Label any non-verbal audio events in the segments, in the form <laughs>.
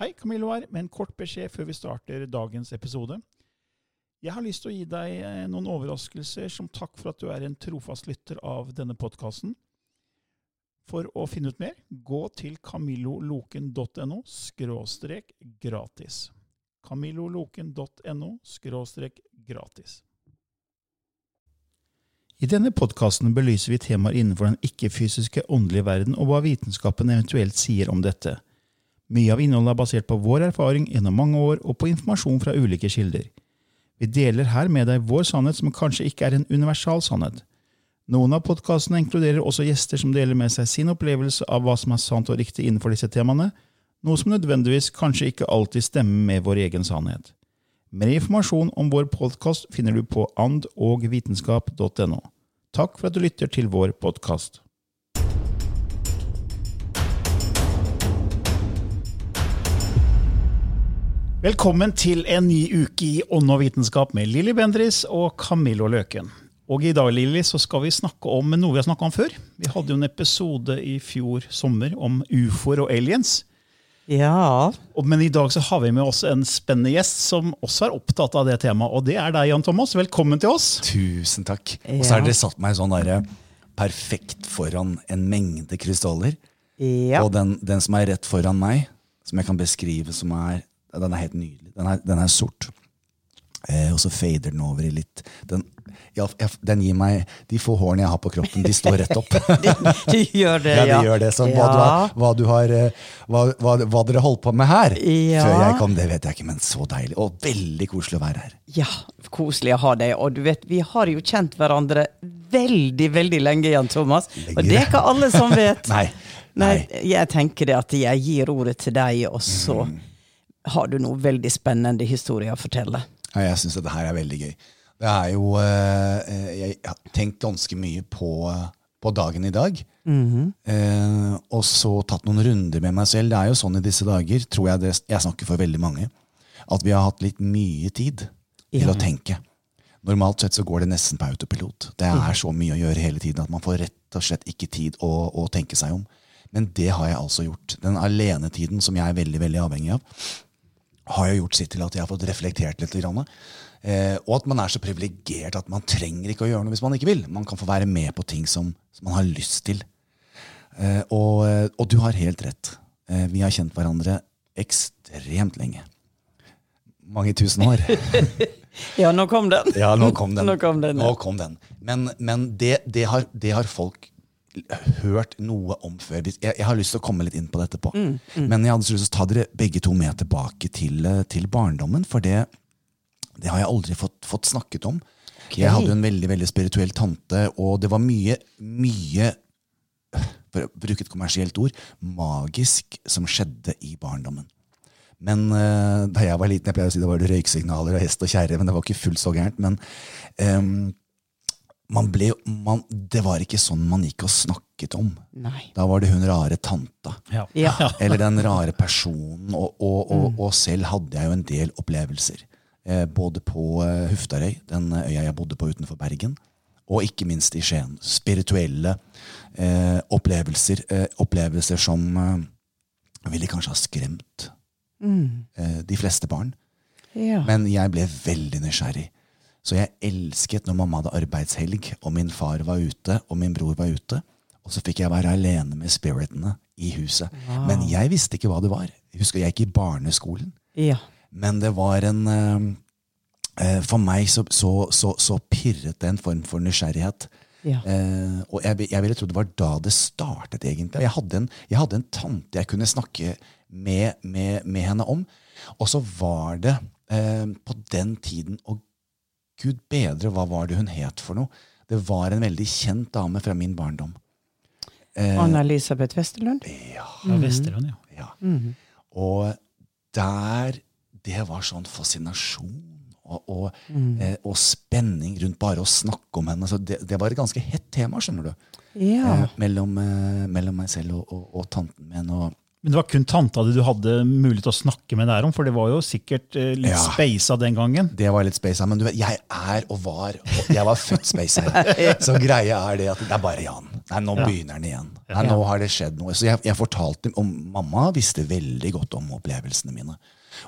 Hei, Camillo her, med en kort beskjed før vi starter dagens episode. Jeg har lyst til å gi deg eh, noen overraskelser som takk for at du er en trofast lytter av denne podkasten. For å finne ut mer, gå til camilloloken.no skråstrek gratis. camilloloken.no skråstrek gratis. I denne podkasten belyser vi temaer innenfor den ikke-fysiske åndelige verden, og hva vitenskapen eventuelt sier om dette. Mye av innholdet er basert på vår erfaring gjennom mange år og på informasjon fra ulike kilder. Vi deler her med deg vår sannhet som kanskje ikke er en universal sannhet. Noen av podkastene inkluderer også gjester som deler med seg sin opplevelse av hva som er sant og riktig innenfor disse temaene, noe som nødvendigvis kanskje ikke alltid stemmer med vår egen sannhet. Mer informasjon om vår podkast finner du på andogvitenskap.no. Takk for at du lytter til vår podkast. Velkommen til en ny uke i Ånd og vitenskap med Lilly Bendris og Camillo Løken. Og I dag Lili, så skal vi snakke om noe vi har snakka om før. Vi hadde jo en episode i fjor sommer om ufoer og aliens. Ja. Men i dag så har vi med oss en spennende gjest som også er opptatt av det temaet. Og det er deg, Jan Thomas. Velkommen til oss. Tusen takk. Og så har dere satt meg sånn der, perfekt foran en mengde krystaller. Ja. Og den, den som er rett foran meg, som jeg kan beskrive som er den er helt nydelig. Den er, den er sort. Eh, og så fader den over i litt den, ja, den gir meg De få hårene jeg har på kroppen, de står rett opp. <laughs> <laughs> de, de, gjør det, ja. ja. de gjør det. Så hva, du har, hva, du har, eh, hva, hva dere holdt på med her ja. før jeg kom, det vet jeg ikke, men så deilig. Og veldig koselig å være her. Ja, koselig å ha deg. Og du vet, vi har jo kjent hverandre veldig, veldig lenge, Jan Thomas. Lenger. Og det er ikke alle som vet. <laughs> Nei. Nei. Nei. Jeg tenker det at jeg gir ordet til deg, og så mm har du noe veldig spennende historie å fortelle. Ja, jeg syns dette her er veldig gøy. Det er jo eh, Jeg har tenkt ganske mye på, på dagen i dag. Mm -hmm. eh, og så tatt noen runder med meg selv. Det er jo sånn i disse dager, tror jeg det, jeg snakker for veldig mange, at vi har hatt litt mye tid til ja. å tenke. Normalt sett så går det nesten på autopilot. Det er så mye å gjøre hele tiden at man får rett og slett ikke tid å, å tenke seg om. Men det har jeg altså gjort. Den alenetiden som jeg er veldig, veldig avhengig av har jo gjort sitt til at jeg har fått reflektert litt. Eh, og at man er så privilegert at man trenger ikke å gjøre noe hvis man ikke vil. Man kan få være med på ting som, som man har lyst til. Eh, og, og, du har helt rett. Eh, vi har kjent hverandre ekstremt lenge. Mange tusen år. <laughs> ja, nå kom den. Ja, nå kom den. Nå kom den, ja. nå kom den. Men, men det, det, har, det har folk hørt noe om før. Jeg, jeg, har lyst til å komme litt inn på dette på. Mm, mm. Men jeg hadde lyst til å ta dere begge to med tilbake til, eh, til barndommen. For det, det, har jeg aldri fått, fått snakket om. Okay. Jeg hadde jo en veldig veldig spirituell tante, og det var mye, mye for å bruke et kommersielt ord, magisk som skjedde i barndommen. Men uh, da jeg var liten, jeg pleier å si det var det røyksignaler og hest og kjerre, men det var ikke fullt så gærent. Men um, man ble, man, det var ikke sånn man gikk og snakket om. Nei. Da var det hun rare tanta. Ja. Ja. <laughs> Eller den rare personen. Og, og, og, mm. og, selv hadde jeg jo en del opplevelser. Eh, både på eh, Huftarøy, den øya jeg bodde på utenfor Bergen, og ikke minst i Skien. Spirituelle eh, opplevelser. Eh, opplevelser som eh, ville kanskje ha skremt mm. Eh, de fleste barn. Ja. Men jeg ble veldig nysgjerrig. Så jeg elsket når mamma hadde arbeidshelg, og min far var ute, og min bror var ute. Og så fikk jeg være alene med spiritene i huset. Wow. Men jeg visste ikke hva det var. Jeg husker jeg gikk i barneskolen. Ja. Men det var en uh, uh, For meg så, så, så, så, pirret det en form for nysgjerrighet. Ja. Uh, og jeg, jeg, ville tro det var da det startet, egentlig. Jeg hadde en, jeg hadde en tante jeg kunne snakke med, med, med henne om. Og så var det på den tiden å Gud bedre, hva var det hun het for noe? Det var en veldig kjent dame fra min barndom. Eh, Anna-Elisabeth Westerlund? Ja. Mm -hmm. Westerlund, ja. ja. Mm -hmm. Og der Det var sånn fascinasjon og, og, mm. eh, og, spenning rundt bare å snakke om henne. Så det, det var et ganske hett tema, skjønner du. Ja. Eh, mellom, eh, mellom, meg selv og, og, og tanten min. og men det var kun tanta di du hadde mulighet til å snakke med der om? For det var jo sikkert eh, litt ja, speisa den gangen? Det var litt speisa, men du vet, jeg er og var og Jeg var født speisa. <laughs> Så greia er det at det er bare Jan. Nei, nå begynner den igjen. Nei, nå har det skjedd noe. Så jeg, jeg fortalte om Mamma visste veldig godt om opplevelsene mine.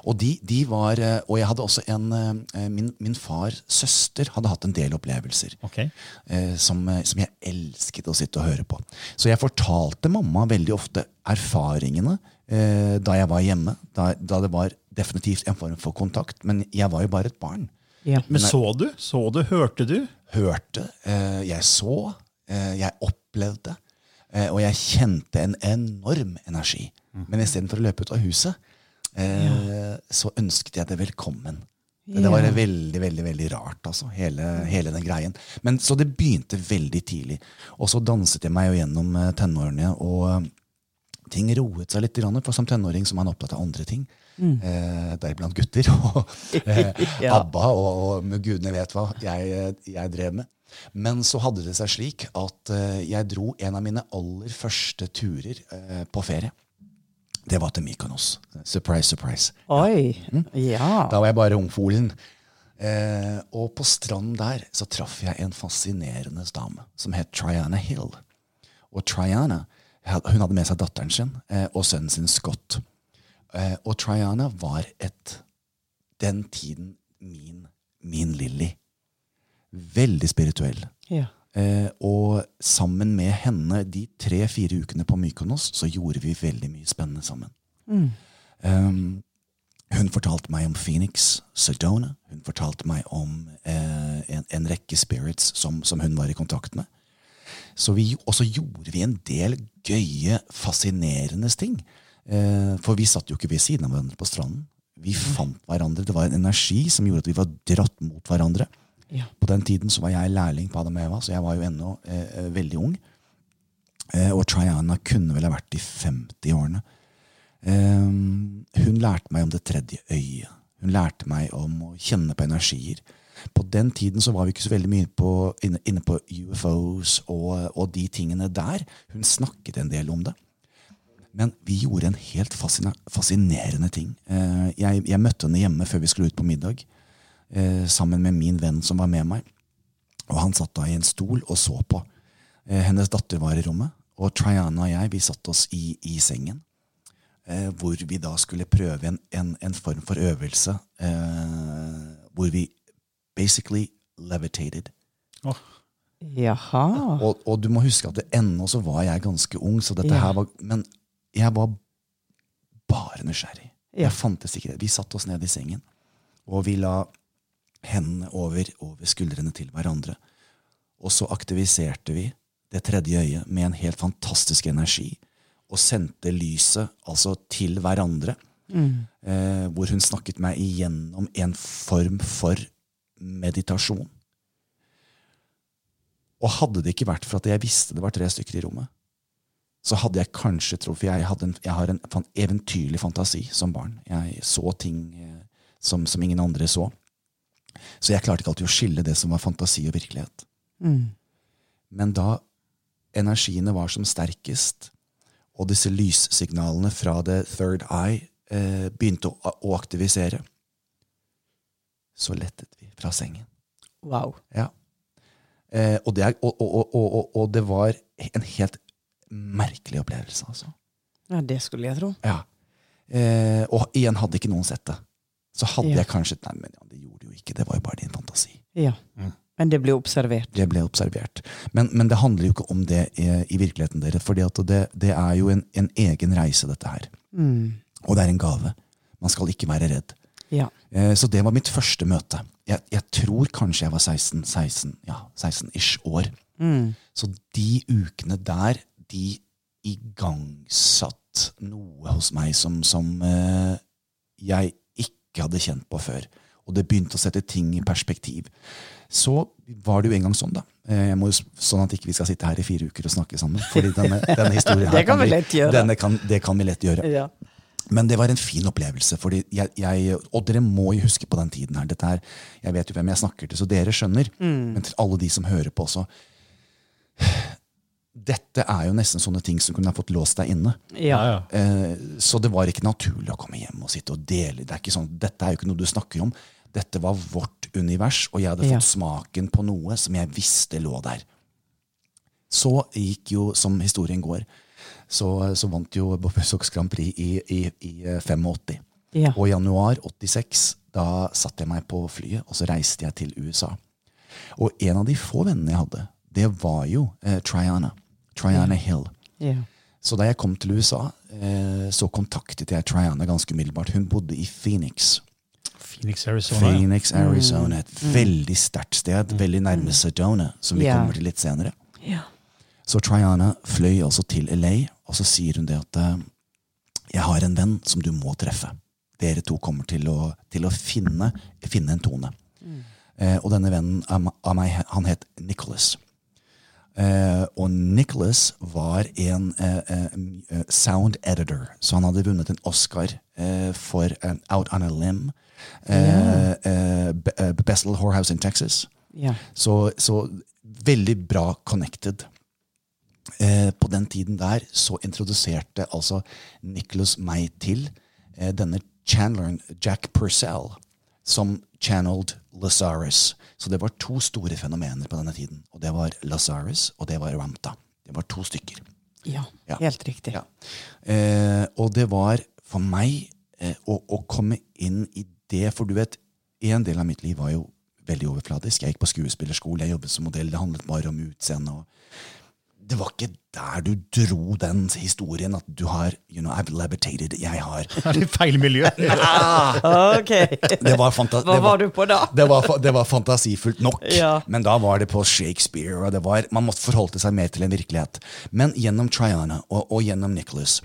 Og de, de var eh, Og jeg hadde også en eh, Min, min fars søster hadde hatt en del opplevelser. Ok. eh, som, som jeg elsket å sitte og høre på. Så jeg fortalte mamma veldig ofte erfaringene eh, da jeg var hjemme. Da, da det var definitivt en form for kontakt. Men jeg var jo bare et barn. Ja. Men så du? Så du? Hørte du? Hørte, eh, jeg så, eh, jeg opplevde. Eh, og jeg kjente en enorm energi. Men istedenfor å løpe ut av huset, eh, så ønsket jeg det velkommen. Det var veldig veldig, veldig rart, altså, hele, hele den greien. Men Så det begynte veldig tidlig. Og så danset jeg meg jo gjennom eh, tenårene, og eh, ting roet seg litt. For som tenåring så er man opptatt av andre ting. Eh, Deriblant gutter. <laughs> Og eh, <laughs> Ja. ABBA og, og gudene vet hva jeg, jeg drev med. Men så hadde det seg slik at eh, jeg dro en av mine aller første turer eh, på ferie. Det var til Mykonos. Surprise, surprise. Oi. Ja. Da var jeg bare ungfolen. Eh, og på stranden der så traff jeg en fascinerende dame som het Triana Hill. Og Triana hun hadde med seg datteren sin eh, og sønnen sin Scott. Eh, og Triana var et den tiden min, min Lilly. Veldig spirituell. ja. Eh, og sammen med henne de tre-fire ukene på Mykonos så gjorde vi veldig mye spennende sammen. Um, hun fortalte meg om Phoenix, Sedona. Hun fortalte meg om eh, en, en rekke spirits som, som hun var i kontakt med. Så vi, og så gjorde vi en del gøye, fascinerende ting. Eh, for vi satt jo ikke ved siden av hverandre på stranden. Vi fant hverandre. Det var en energi som gjorde at vi var dratt mot hverandre. Ja. På den tiden så var jeg lærling på Adam Eva, så jeg var jo ennå eh, eh, veldig ung. Eh, og Triana kunne vel ha vært i 50-årene. Eh, hun lærte meg om det tredje øyet. Hun lærte meg om å kjenne på energier. På den tiden så var vi ikke så veldig mye på, inne, inne på UFOs og, og de tingene der. Hun snakket en del om det. Men vi gjorde en helt fascinerende ting. Eh, jeg, jeg møtte henne hjemme før vi skulle ut på middag, eh, sammen med min venn som var med meg. Og han satt da i en stol og så på. Eh, hennes datter var i rommet, og Triana og jeg vi satte oss i, i sengen. Eh, hvor vi da skulle prøve en, en, en form for øvelse eh, hvor vi basically levitated. Oh. Jaha. Og, og du må huske at det ennå så var jeg ganske ung, så dette Ja. her var Men jeg var bare nysgjerrig. Ja. Jeg fantes ikke det. Vi satte oss ned i sengen, og vi la hendene over, over skuldrene til hverandre. Og så aktiviserte vi det tredje øyet med en helt fantastisk energi. Og sendte lyset altså til hverandre. Eh, hvor hun snakket meg igjennom en form for meditasjon. Og hadde det ikke vært for at jeg visste det var tre stykker i rommet, så hadde jeg kanskje trodd For jeg, hadde en, jeg har en eventyrlig fantasi som barn. Jeg så ting eh, som, som ingen andre så. Så jeg klarte ikke alltid å skille det som var fantasi og virkelighet. Men da energiene var som sterkest, og disse lyssignalene fra the third eye eh, begynte å, å aktivisere, så lettet vi fra sengen. Wow. Ja. Eh, og, det og, og, og det var en helt merkelig opplevelse, altså. Ja, det skulle jeg tro. Ja. Eh, og igjen hadde ikke noen sett det. Så hadde Ja. jeg kanskje Nei, men ja, det gjorde jo ikke. Det var jo bare din fantasi. Ja. Men det ble observert. Det ble observert. Men, men det handler jo ikke om det i, i virkeligheten, dere. fordi det, det er jo en, en egen reise, dette her. Og det er en gave. Man skal ikke være redd. Ja. Eh, Så det var mitt første møte. Jeg, jeg tror kanskje jeg var 16, 16 ja, 16-ish år. Så de ukene der, de igangsatt noe hos meg som, som eh, jeg ikke hadde kjent på før. Og det begynte å sette ting i perspektiv. Så var det jo en gang sånn, da. Eh, Jeg må jo, sånn at ikke vi skal sitte her i fire uker og snakke sammen. Fordi denne, <laughs> denne historien her Det kan vi lett gjøre. Kan, det kan vi lett gjøre. Ja. Men det var en fin opplevelse. Fordi jeg, jeg, og dere må jo huske på den tiden her. Her, Jeg vet jo hvem jeg snakker til, så dere skjønner. Men til alle de som hører på også. Dette er jo nesten sånne ting som kunne ha fått låst deg inne. Ja. ja. Eh, så det var ikke naturlig å komme hjem og sitte og dele. Det er ikke sånn, dette er jo ikke noe du snakker om. Dette var vårt univers, og jeg hadde Ja. fått smaken på noe som jeg visste lå der. så gikk jo, som historien går, så, så vant jo Bobby Sox Grand Prix i, i, i eh, 85. Ja. Og i januar 86 da satte jeg meg på flyet, og så reiste jeg til USA. Og en av de få vennene jeg hadde, det var jo eh, Triana. Triana Hill. Yeah. Så da jeg kom til USA, eh, så kontaktet jeg Triana ganske umiddelbart. Hun bodde i Phoenix. Phoenix, Arizona. Phoenix, Arizona. Et veldig sterkt sted. Veldig nærme Sedona, som vi yeah. kommer til litt senere. Yeah. Så Triana fløy altså til LA, og så sier hun det at eh, jeg har en venn som du må treffe. Dere to kommer til å, til å finne, finne en tone. Eh, og denne vennen av av meg, han het Nicholas. Eh, og Nicholas var en eh, eh, eh, sound editor, så han hadde vunnet en Oscar eh, for eh, Out on a Limb. Best Little Whorehouse in Texas. Ja. Så, så veldig bra connected. Eh, på den tiden der så introduserte altså Nicholas meg til denne Chandleren, Jack Purcell, som channeled Lazarus. Så det var to store fenomener på denne tiden. Og det var Lazarus, og det var Ramta. Det var to stykker. ja. Ja. Helt riktig. Ja. Eh, og det var for meg eh, å, å komme inn i det, for du vet, en del av mitt liv var jo veldig overfladisk. Jeg gikk på skuespillerskole, jeg jobbet som modell, det handlet bare om utseende. og det var ikke der du dro den historien at du har you know, I've levitated, jeg har <laughs> Er det feil miljø? <laughs> Ok. Det var, Hva det var du på da? Det var, det var fantasifullt nok, Ja. men da var det på Shakespeare. og det var, Man måtte forholde seg mer til en virkelighet. Men gjennom Triana og, og gjennom Nicholas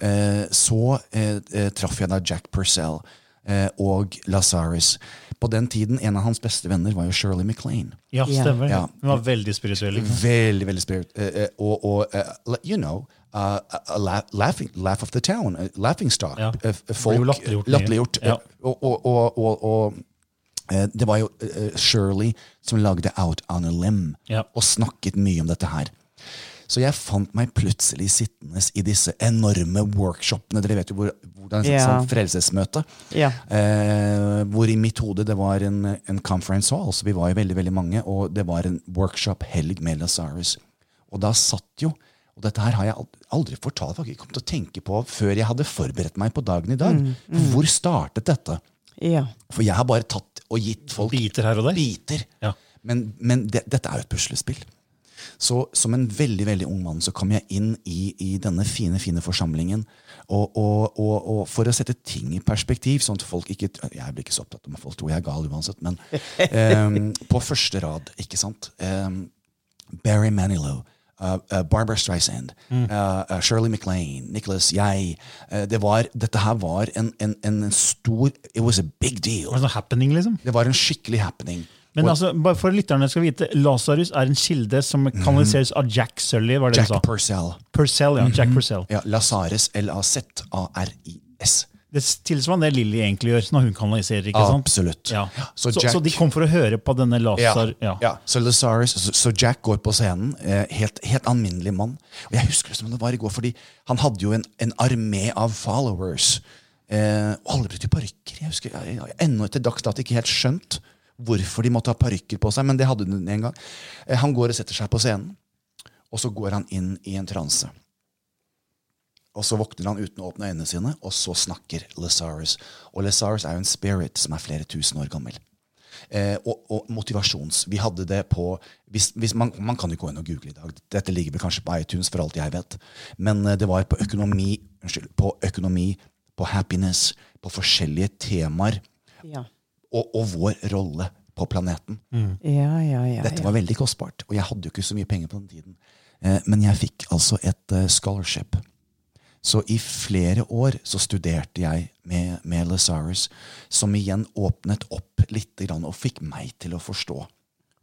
eh, så eh, eh, traff jeg da Jack Purcell eh, og Lazarus. På den tiden, En av hans beste venner var jo Shirley MacLaine. Ja, stemmer. Ja. Hun var veldig spirituell. Liksom. Veldig, veldig spirit. eh, eh, og, og eh, you know, uh, uh, la laughing, laugh of the town. uh, laughing stock. Ja. Folk latterliggjort Ja. Og, og, og, og, det var jo Shirley som lagde Out on a Limb Ja. og snakket mye om dette her. Så jeg fant meg plutselig sittende i disse enorme workshopene. Dere vet jo hvor, hvordan et Ja. sånt frelsesmøte. Ja. Eh, hvor i mitt hode det var en, en conference hall, så vi var jo veldig veldig mange, og det var en workshop-helg med Lazarus. Og da satt jo Og dette her har jeg aldri fortalt, jeg kom til å tenke på før jeg hadde forberedt meg på dagen i dag. For Hvor startet dette? Ja. For jeg har bare tatt og gitt folk Biter her og der. biter. Ja. Men, men det, dette er jo et puslespill. Så som en veldig veldig ung mann så kom jeg inn i, i denne fine fine forsamlingen. Og, og, og, og for å sette ting i perspektiv, sånn at folk ikke Jeg blir ikke så opptatt om at folk tror jeg er gal uansett, men um, <laughs> på første rad, ikke sant um, Barry Manilow. Uh, uh, Barbara Streisand, uh, uh, Shirley MacLaine, Nicholas jeg. Det var, dette her var en, en, en stor It was a big deal. Det var happening, liksom. Det var en skikkelig happening. Men altså, bare for lytterne skal vite, Lasarus er en kilde som kanaliseres av Jack Sully. var det Jack du sa? Purcell. Purcell, ja. Jack Purcell. Ja, Lazares, L-A-Z-A-R-I-S. Det tilsvarende det Lilly egentlig gjør når hun kanaliserer. ikke sant? Absolutt. Ja. Så Så, Jack- så, de kom for å høre på denne Ja, Lazar ja. ja. Så, Lazarus, så, så Jack går på scenen, eh, helt, helt alminnelig mann. Og Jeg husker det som det var i går, fordi han hadde jo en, en armé av followers. Eh, og alle brukte parykker. Jeg husker, jeg, jeg, ennå til dags dato ikke helt skjønt hvorfor de måtte ha parykker på seg, men det hadde de en gang. Eh, han går og setter seg på scenen, og så går han inn i en transe. Og så våkner han uten å åpne øynene sine, og så snakker Lazarus. Og Lazarus er jo en spirit som er flere tusen år gammel. Eh, og, og motivasjons. Vi hadde det på hvis, hvis man, man kan jo gå inn og google i dag. Dette ligger vel kanskje på iTunes, for alt jeg vet. Men eh, det var på økonomi, unnskyld, på økonomi, på happiness, på forskjellige temaer. Ja. Og, og vår rolle på planeten. Ja, ja, ja. Dette ja. var veldig kostbart, og jeg hadde jo ikke så mye penger på den tiden. Eh, men jeg fikk altså et uh, scholarship. Så i flere år så studerte jeg med, med Lazarus, som igjen åpnet opp litt grann, og fikk meg til å forstå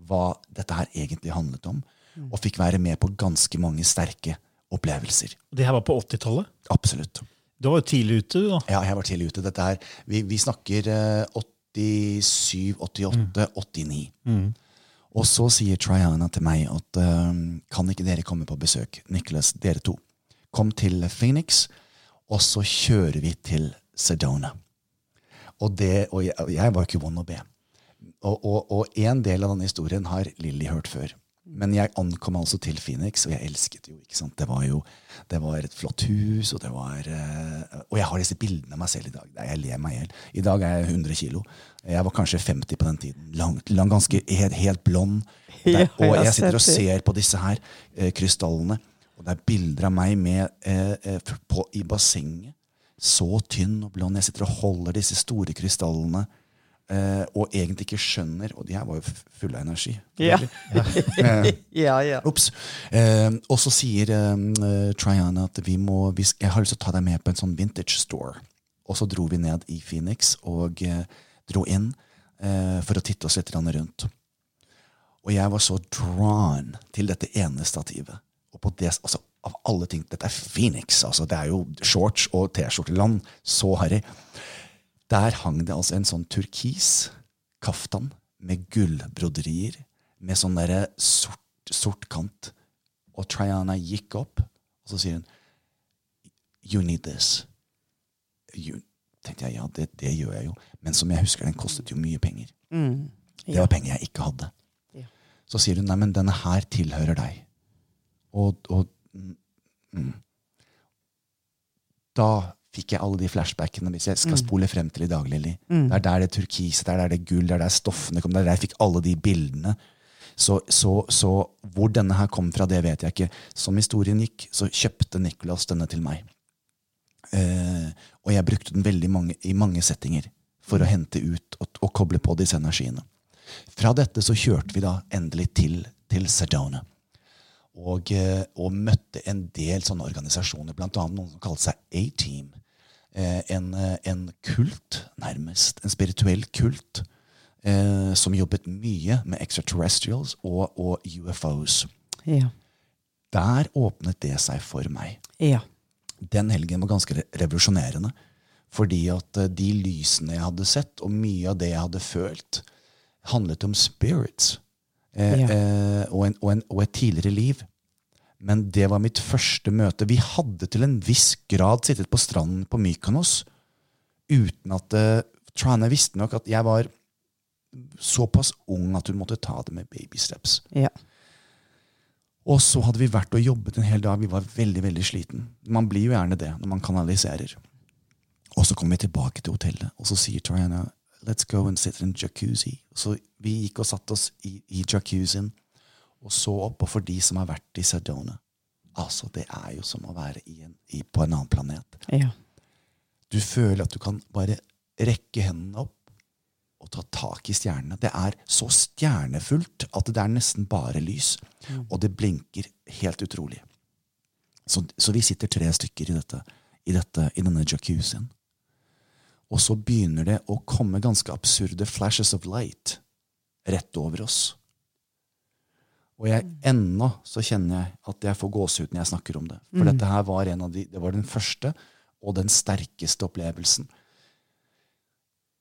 hva dette her egentlig handlet om. Og fikk være med på ganske mange sterke opplevelser. Det her var på 80-tallet. Absolutt. Du var jo tidlig ute. du da. Ja, jeg var tidlig ute. Dette er, vi, vi snakker eh, 87, 88, 89. Og så sier Triana til meg at eh, kan ikke dere komme på besøk? Nicholas, dere to. Kom til Phoenix, og så kjører vi til Sedona. Og, det, og jeg, jeg var ikke vond å be. Og, og, og en del av denne historien har Lilly hørt før. Men jeg ankom altså til Phoenix, og jeg elsket jo. ikke sant? Det var jo det var et flott hus, og det var eh, Og jeg har disse bildene av meg selv i dag. Jeg ler meg i hjel. I dag er jeg 100 kilo. Jeg var kanskje 50 på den tiden. Langt, lang, ganske helt, helt blond. Der, og <laughs> jeg sitter og ser på disse her eh, krystallene, og det er bilder av meg med, eh, eh, på, i bassenget. Så tynn og blond. Jeg sitter og holder disse store krystallene. Eh, og egentlig ikke skjønner Og de her var jo fulle av energi. Ja. uh, <laughs> Ja, ja. Ups. Uh, og så sier eh, Triana at vi må, vi, jeg har lyst til å ta deg med på en sånn vintage store. Og så dro vi ned i Phoenix og eh, dro inn eh, for å titte oss litt rundt. Og jeg var så drawn til dette ene stativet. Og på det, altså, av alle ting, Dette er Phoenix. altså Det er jo shorts og T-skjorteland. Så harry. Der hang det altså en sånn turkis kaftan med gullbroderier, med sånn derre sort, sort kant. Og Triana gikk opp, og så sier hun You need this. You, tenkte jeg, ja, det, det gjør jeg jo. Men som jeg husker, den kostet jo mye penger. Mm. Det var penger jeg ikke hadde. Ja. Så sier hun nei, men denne her tilhører deg. Og, og mm, mm. Da fikk jeg alle de flashbackene, hvis jeg skal spole frem til i dag, Lilly. Det er der det turkise, det er der det gull, det er der stoffene kom, det er der jeg fikk alle de bildene. Så, så, så hvor denne her kom fra, det vet jeg ikke. Som historien gikk, så kjøpte Nicholas denne til meg. Eh, og jeg brukte den veldig mange, i mange settinger for å hente ut og, og koble på disse energiene. Fra dette så kjørte vi da endelig til, til Sedona. Og, eh, og møtte en del sånne organisasjoner, annet noen som kalte seg A-Team. Eh, en, eh, en kult, nærmest. En spirituell kult. Eh, som jobbet mye med extraterrestrials og, og UFOs. Ja. Der åpnet det seg for meg Ja. den helgen var ganske revolusjonerende. Fordi at eh, de lysene jeg hadde sett, og mye av det jeg hadde følt, handlet om spirits. Eh, Ja. eh, og, en, og, en, og et tidligere liv. Men det var mitt første møte. Vi hadde til en viss grad sittet på stranden på Mykonos uten at uh, Trana visste nok at jeg var såpass ung at hun måtte ta det med baby steps. Ja. Og så hadde vi vært og jobbet en hel dag. Vi var veldig veldig sliten. Man blir jo gjerne det når man kanaliserer. Og så kom vi tilbake til hotellet, og så sier Triana let's go and sit in jacuzzi. Så vi gikk og satte oss i, i jacuzzien og så opp. Og for de som har vært i Sedona Altså, det er jo som å være i en, i, på en annen planet. Ja. Du føler at du kan bare rekke hendene opp og ta tak i stjernene. Det er så stjernefullt at det er nesten bare lys. Og det blinker helt utrolig. Så, så vi sitter tre stykker i, dette, i, dette, i denne jacuzzien. Og så begynner det å komme ganske absurde flashes of light rett over oss. Og jeg, ennå så kjenner jeg at jeg får gåsehud når jeg snakker om det. For dette her var en av de, det var den første og den sterkeste opplevelsen.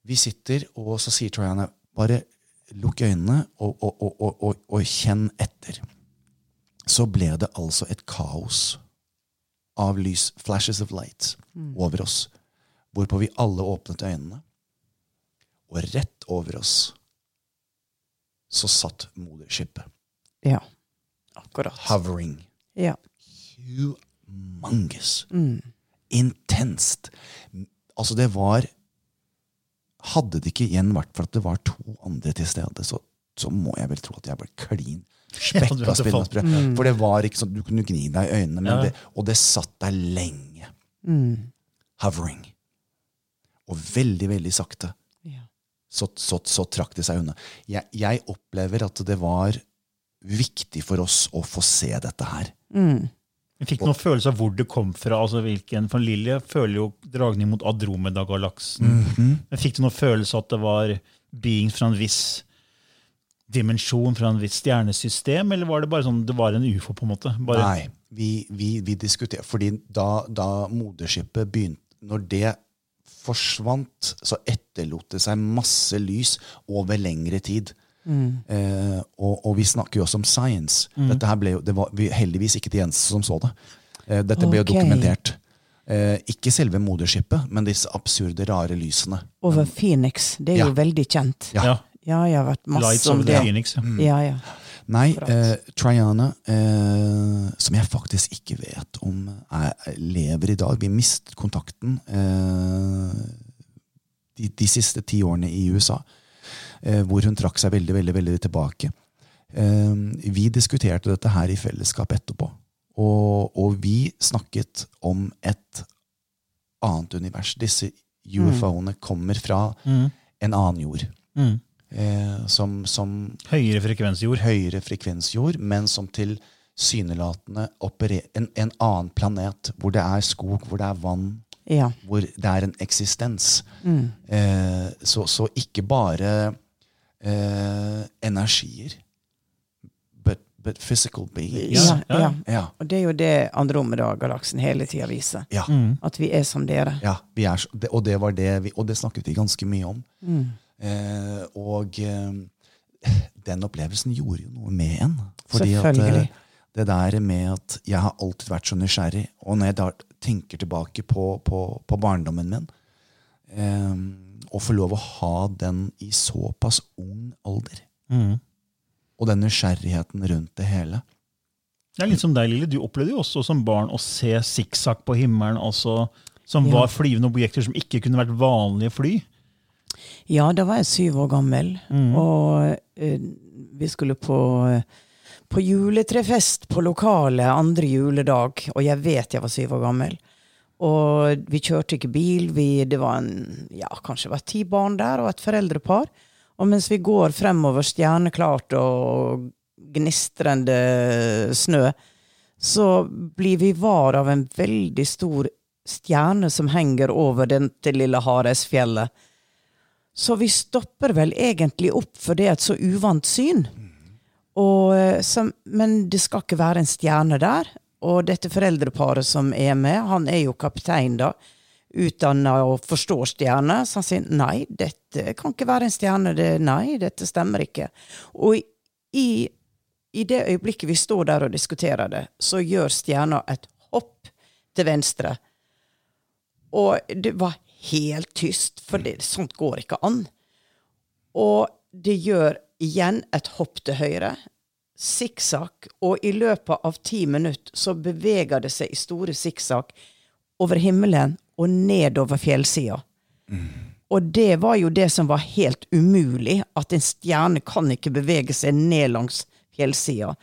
Vi sitter, og så sier Triana bare lukk øynene og, og, og, og, kjenn etter. Så ble det altså et kaos av lys, flashes of light, over oss. Hvorpå vi alle åpnet øynene. Og rett over oss så satt moderskipet. Ja. Akkurat. Hovering. Ja. humongous. Intenst. Altså, det var Hadde det ikke igjen vært for at det var to andre til stede, så, så må jeg vel tro at jeg ble klin spekka fått- spinnersprø. For det var ikke sånn du kunne gni deg i øynene, men Ja. det, og det satt der lenge. Hovering. Og veldig, veldig sakte Ja. så, så, så trakk det seg unna. Jeg, jeg opplever at det var viktig for oss å få se dette her. Jeg fikk noen følelse av hvor det kom fra. altså hvilken, For Lilje føler jo dragning mot Adromeda-galaksen. Men Fikk du noen følelse av at det var beings fra en viss dimensjon, fra en viss stjernesystem, eller var det bare sånn, det var en ufo? på en måte? Bare, Nei, vi, vi, vi diskuterte Fordi da, da moderskipet begynte Når det forsvant, så etterlot det seg masse lys over lengre tid. Eh, og, og vi snakker jo også om science. Dette her ble jo, det var vi, heldigvis ikke de eneste som så det. Eh, dette ble jo dokumentert. Eh, ikke selve moderskipet, men disse absurde, rare lysene. Over Phoenix. Det er jo veldig kjent. Ja. ja, Ja, jeg har vært masse Lights om det. Phoenix. Ja. Ja, ja. Nei, eh, Triana, eh, som jeg faktisk ikke vet om er, lever i dag Vi mistet kontakten eh, de, de siste ti årene i USA, eh, hvor hun trakk seg veldig, veldig, veldig tilbake. Eh, vi diskuterte dette her i fellesskap etterpå, og, og vi snakket om et annet univers. Disse UFO-ene kommer fra Mm. en annen jord. Mm. Eh, som, som Høyere frekvensjord. høyere frekvensjord, men som til synelatende opererer en, en annen planet, hvor det er skog, hvor det er vann, Ja. hvor det er en eksistens. Mm. Eh, så, så ikke bare eh, energier, but, but physical beings. Ja, ja. ja. Ja, Og det er jo det Andromeda-galaksen hele tida viser. ja, Mm. At vi er som dere. ja vi er, og, det var det vi, og det snakket vi ganske mye om. Mm. Eh, og eh, den opplevelsen gjorde jo noe med en. Fordi at, Selvfølgelig. eh, det der med at jeg har alltid vært så nysgjerrig, og når jeg da tenker tilbake på, på, på barndommen min, eh, å få lov å ha den i såpass ung alder, Mm. og den nysgjerrigheten rundt det hele Det er litt som deg, Lille. Du opplevde jo også som barn å se sikksakk på himmelen, altså, som Ja. var flyvende objekter som ikke kunne vært vanlige fly. Ja, da var jeg syv år gammel, og uh, vi skulle på, på juletrefest på lokalet andre juledag, og jeg vet jeg var syv år gammel. Og vi kjørte ikke bil, vi, det var en, ja, kanskje var ti barn der, og et foreldrepar. Og mens vi går fremover stjerneklart og gnistrende snø, så blir vi var av en veldig stor stjerne som henger over dette lille Haresfjellet. Så vi stopper vel egentlig opp, for det er et så uvant syn. Og, eh, så, men det skal ikke være en stjerne der. Og dette foreldreparet som er med, han er jo kaptein, da. Utdanna og forstår stjerner. Så han sier nei, dette kan ikke være en stjerne. Det, nei, dette stemmer ikke. Og i, i det øyeblikket vi står der og diskuterer det, så gjør stjerna et hopp til venstre. Og det var helt tyst, for det, sånt går ikke an. Og det gjør igjen et hopp til høyre. Sikksakk. Og i løpet av ti minutter så beveger det seg i store sikksakk over himmelen og nedover fjellsida. Og det var jo det som var helt umulig, at en stjerne kan ikke bevege seg ned langs fjellsida.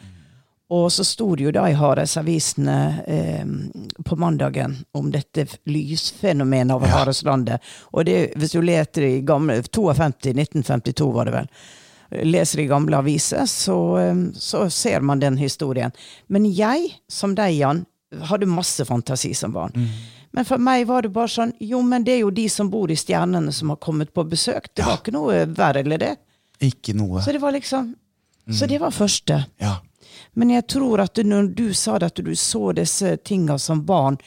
Og så sto det jo da i Haresavisene eh, på mandagen om dette lysfenomenet over Hareslandet. Og det, hvis du leter i gamle 52, 1952 var det vel, leser i gamle aviser, så, eh, så ser man den historien. Men jeg, som deg, Jan, hadde masse fantasi som barn. Men for meg var det bare sånn Jo, men det er jo de som bor i stjernene, som har kommet på besøk. Det var ikke noe verre eller det. Ikke noe Så det var liksom Så det var første. Ja. Men jeg tror at når du sa at du så disse tinga som barn,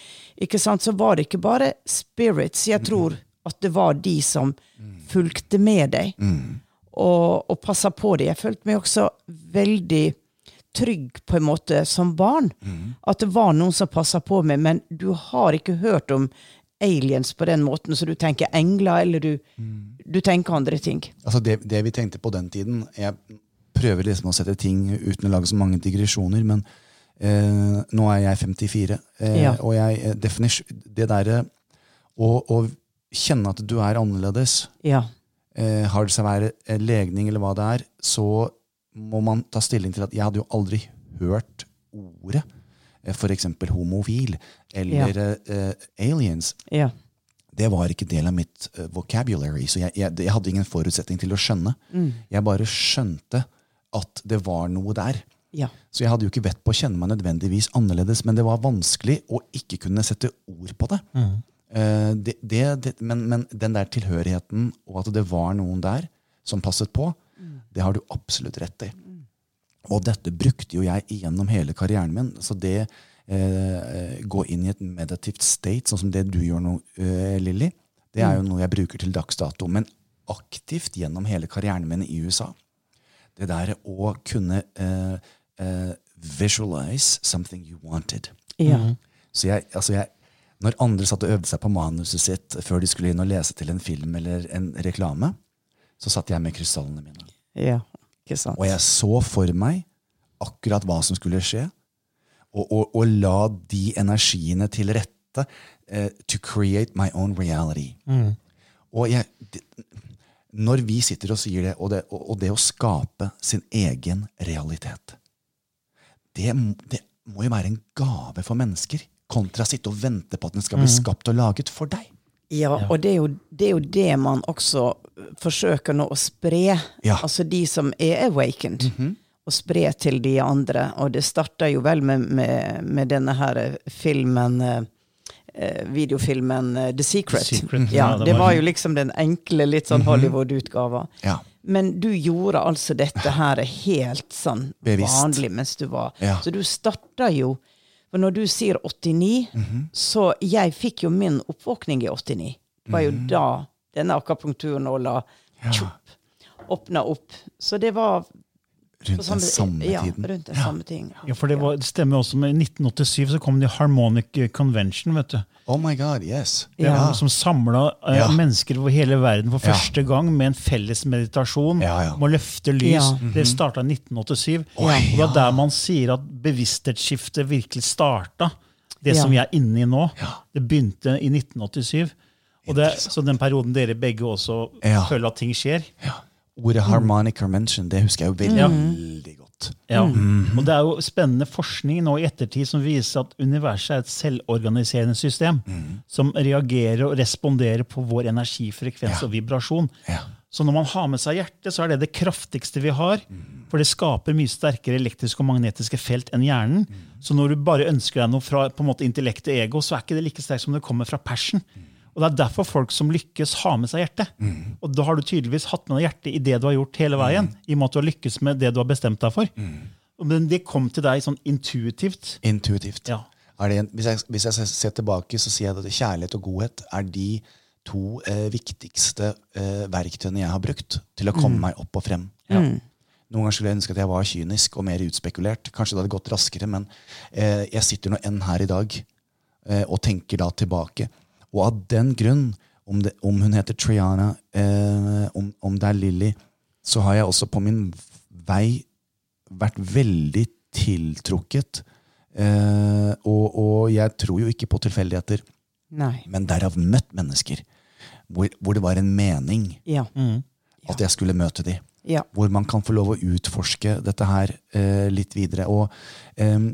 ikke sant, så var det ikke bare spirits. Jeg tror at det var de som fulgte med deg og, og passa på det. Jeg følte meg også veldig trygg på en måte som barn. At det var noen som passa på meg, men du har ikke hørt om aliens på den måten, så du tenker engler, eller du, du tenker andre ting. Altså det, det vi tenkte på den tiden Jeg prøver liksom å sette ting uten å lage så mange digresjoner, men eh, nå er jeg 54, eh, Ja. og jeg eh, Det derre å, å kjenne at du er annerledes, Ja. Eh, har det seg være eh, legning eller hva det er, så må man ta stilling til at jeg hadde jo aldri hørt ordet. eh, eksempel homofil eller eh, aliens. Ja. Det var ikke del av mitt eh, vocabulary, så jeg, jeg, jeg hadde ingen forutsetning til å skjønne. Jeg bare skjønte at det var noe der. Ja. Så jeg hadde jo ikke vett på å kjenne meg nødvendigvis annerledes, men det var vanskelig å ikke kunne sette ord på det. Eh, det, det, det men, men den der tilhørigheten, og at det var noen der som passet på, det har du absolutt rett i. Og dette brukte jo jeg gjennom hele karrieren min. Så det eh, gå inn i et meditativt state, sånn som det du gjør nå, eh, Lilly, det er jo noe jeg bruker til dags dato. Men aktivt gjennom hele karrieren min i USA. Det der å kunne eh, eh, visualize something you wanted. Ja. Så jeg, altså jeg, når andre satt og øvde seg på manuset sitt før de skulle inn og lese til en film eller en reklame, så satt jeg med krystallene mine. ja. Ikke sant? Og jeg så for meg akkurat hva som skulle skje, og, og, og la de energiene til rette uh, to create my own reality. Og jeg, det, når vi sitter og sier det og, det, og, og det å skape sin egen realitet det, det må jo være en gave for mennesker, kontra å sitte og vente på at den skal bli skapt og laget for deg. Ja, og det er, jo, det er jo det man også forsøker nå å spre. Ja. Altså de som er awakened. Og spre til de andre. Og det starta jo vel med, med, med denne her filmen eh, eh, Videofilmen eh, The Secret. The Secret, Ja, det var- var jo liksom den enkle, litt sånn Hollywood-utgava. Ja. Men du gjorde altså dette her helt sånn Bevisst. vanlig mens du var. Ja. Så du starta jo For når du sier 89, så jeg fikk jo min oppvåkning i 89. Det var jo da denne akapunkturnåla tjopp, åpna opp. Så det var Rundt den samme ja, tiden. rundt den samme ting. Ja, for det, var, det stemmer også med 1987 så kom det Harmonic Convention. vet du. Oh my god, yes. Det Ja. Som samla uh, Ja. mennesker over hele verden for Ja. første gang med en felles meditasjon Ja, ja. om å løfte lys. Ja. Det starta i 1987. Oh, og det var er der man sier at bevissthetsskiftet virkelig starta. Det Ja. som vi er inne i nå. Ja. Det begynte i 1987. Og det, så den perioden dere begge også Ja. føler at ting skjer. Ja. Ordet harmonic convention det husker jeg jo veldig, Ja. veldig godt. Ja. Og det er jo spennende forskning nå i ettertid som viser at universet er et selvorganiserende system som reagerer og responderer på vår energifrekvens Ja. og vibrasjon. Ja. Så når man har med seg hjertet, så er det det kraftigste vi har. For det skaper mye sterkere elektriske og magnetiske felt enn hjernen. Så når du bare ønsker deg noe fra på en måte intellekt og ego, så er ikke det like sterkt som det kommer fra passion. Og Det er derfor folk som lykkes, har med seg hjertet. Og da har du tydeligvis hatt med deg hjertet i det du har gjort hele veien. I og med at du har lykkes med det du har bestemt deg for. Men det kom til deg sånn intuitivt. Intuitivt. Ja. Er det en, hvis, jeg, hvis jeg ser tilbake, så sier jeg at kjærlighet og godhet er de to eh, viktigste eh, verktøyene jeg har brukt til å komme meg opp og frem. Noen ganger skulle jeg ønske at jeg var kynisk og mer utspekulert. Kanskje det hadde gått raskere, men eh, jeg sitter nå enn her i dag eh, og tenker da tilbake. Og av den grunn, om, det, om hun heter Triana, eh, om, om det er Lilly, så har jeg også på min vei vært veldig tiltrukket. Eh, og, og jeg tror jo ikke på tilfeldigheter, Nei. men derav møtt mennesker hvor, hvor det var en mening Ja. at jeg skulle møte de. Ja. Hvor man kan få lov å utforske dette her eh, litt videre. Og em,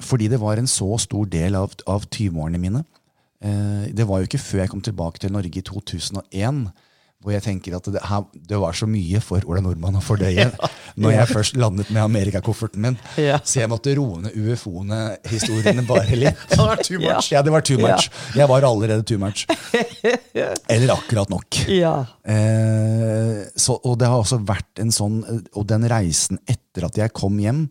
fordi det var en så stor del av, av 20-årene mine. Eh, det var jo ikke før jeg kom tilbake til Norge i 2001 hvor jeg tenker at det, her, det var så mye for Ola Nordmann å fordøye <laughs> når jeg først landet med amerikakofferten min. Ja. Så jeg måtte roe ned UFO-historiene bare <laughs> litt. Det var too much. Ja, det var too much. Jeg var allerede too much. <laughs> Eller akkurat nok. Ja. Eh, så, og det har også vært en sånn Og den reisen etter at jeg kom hjem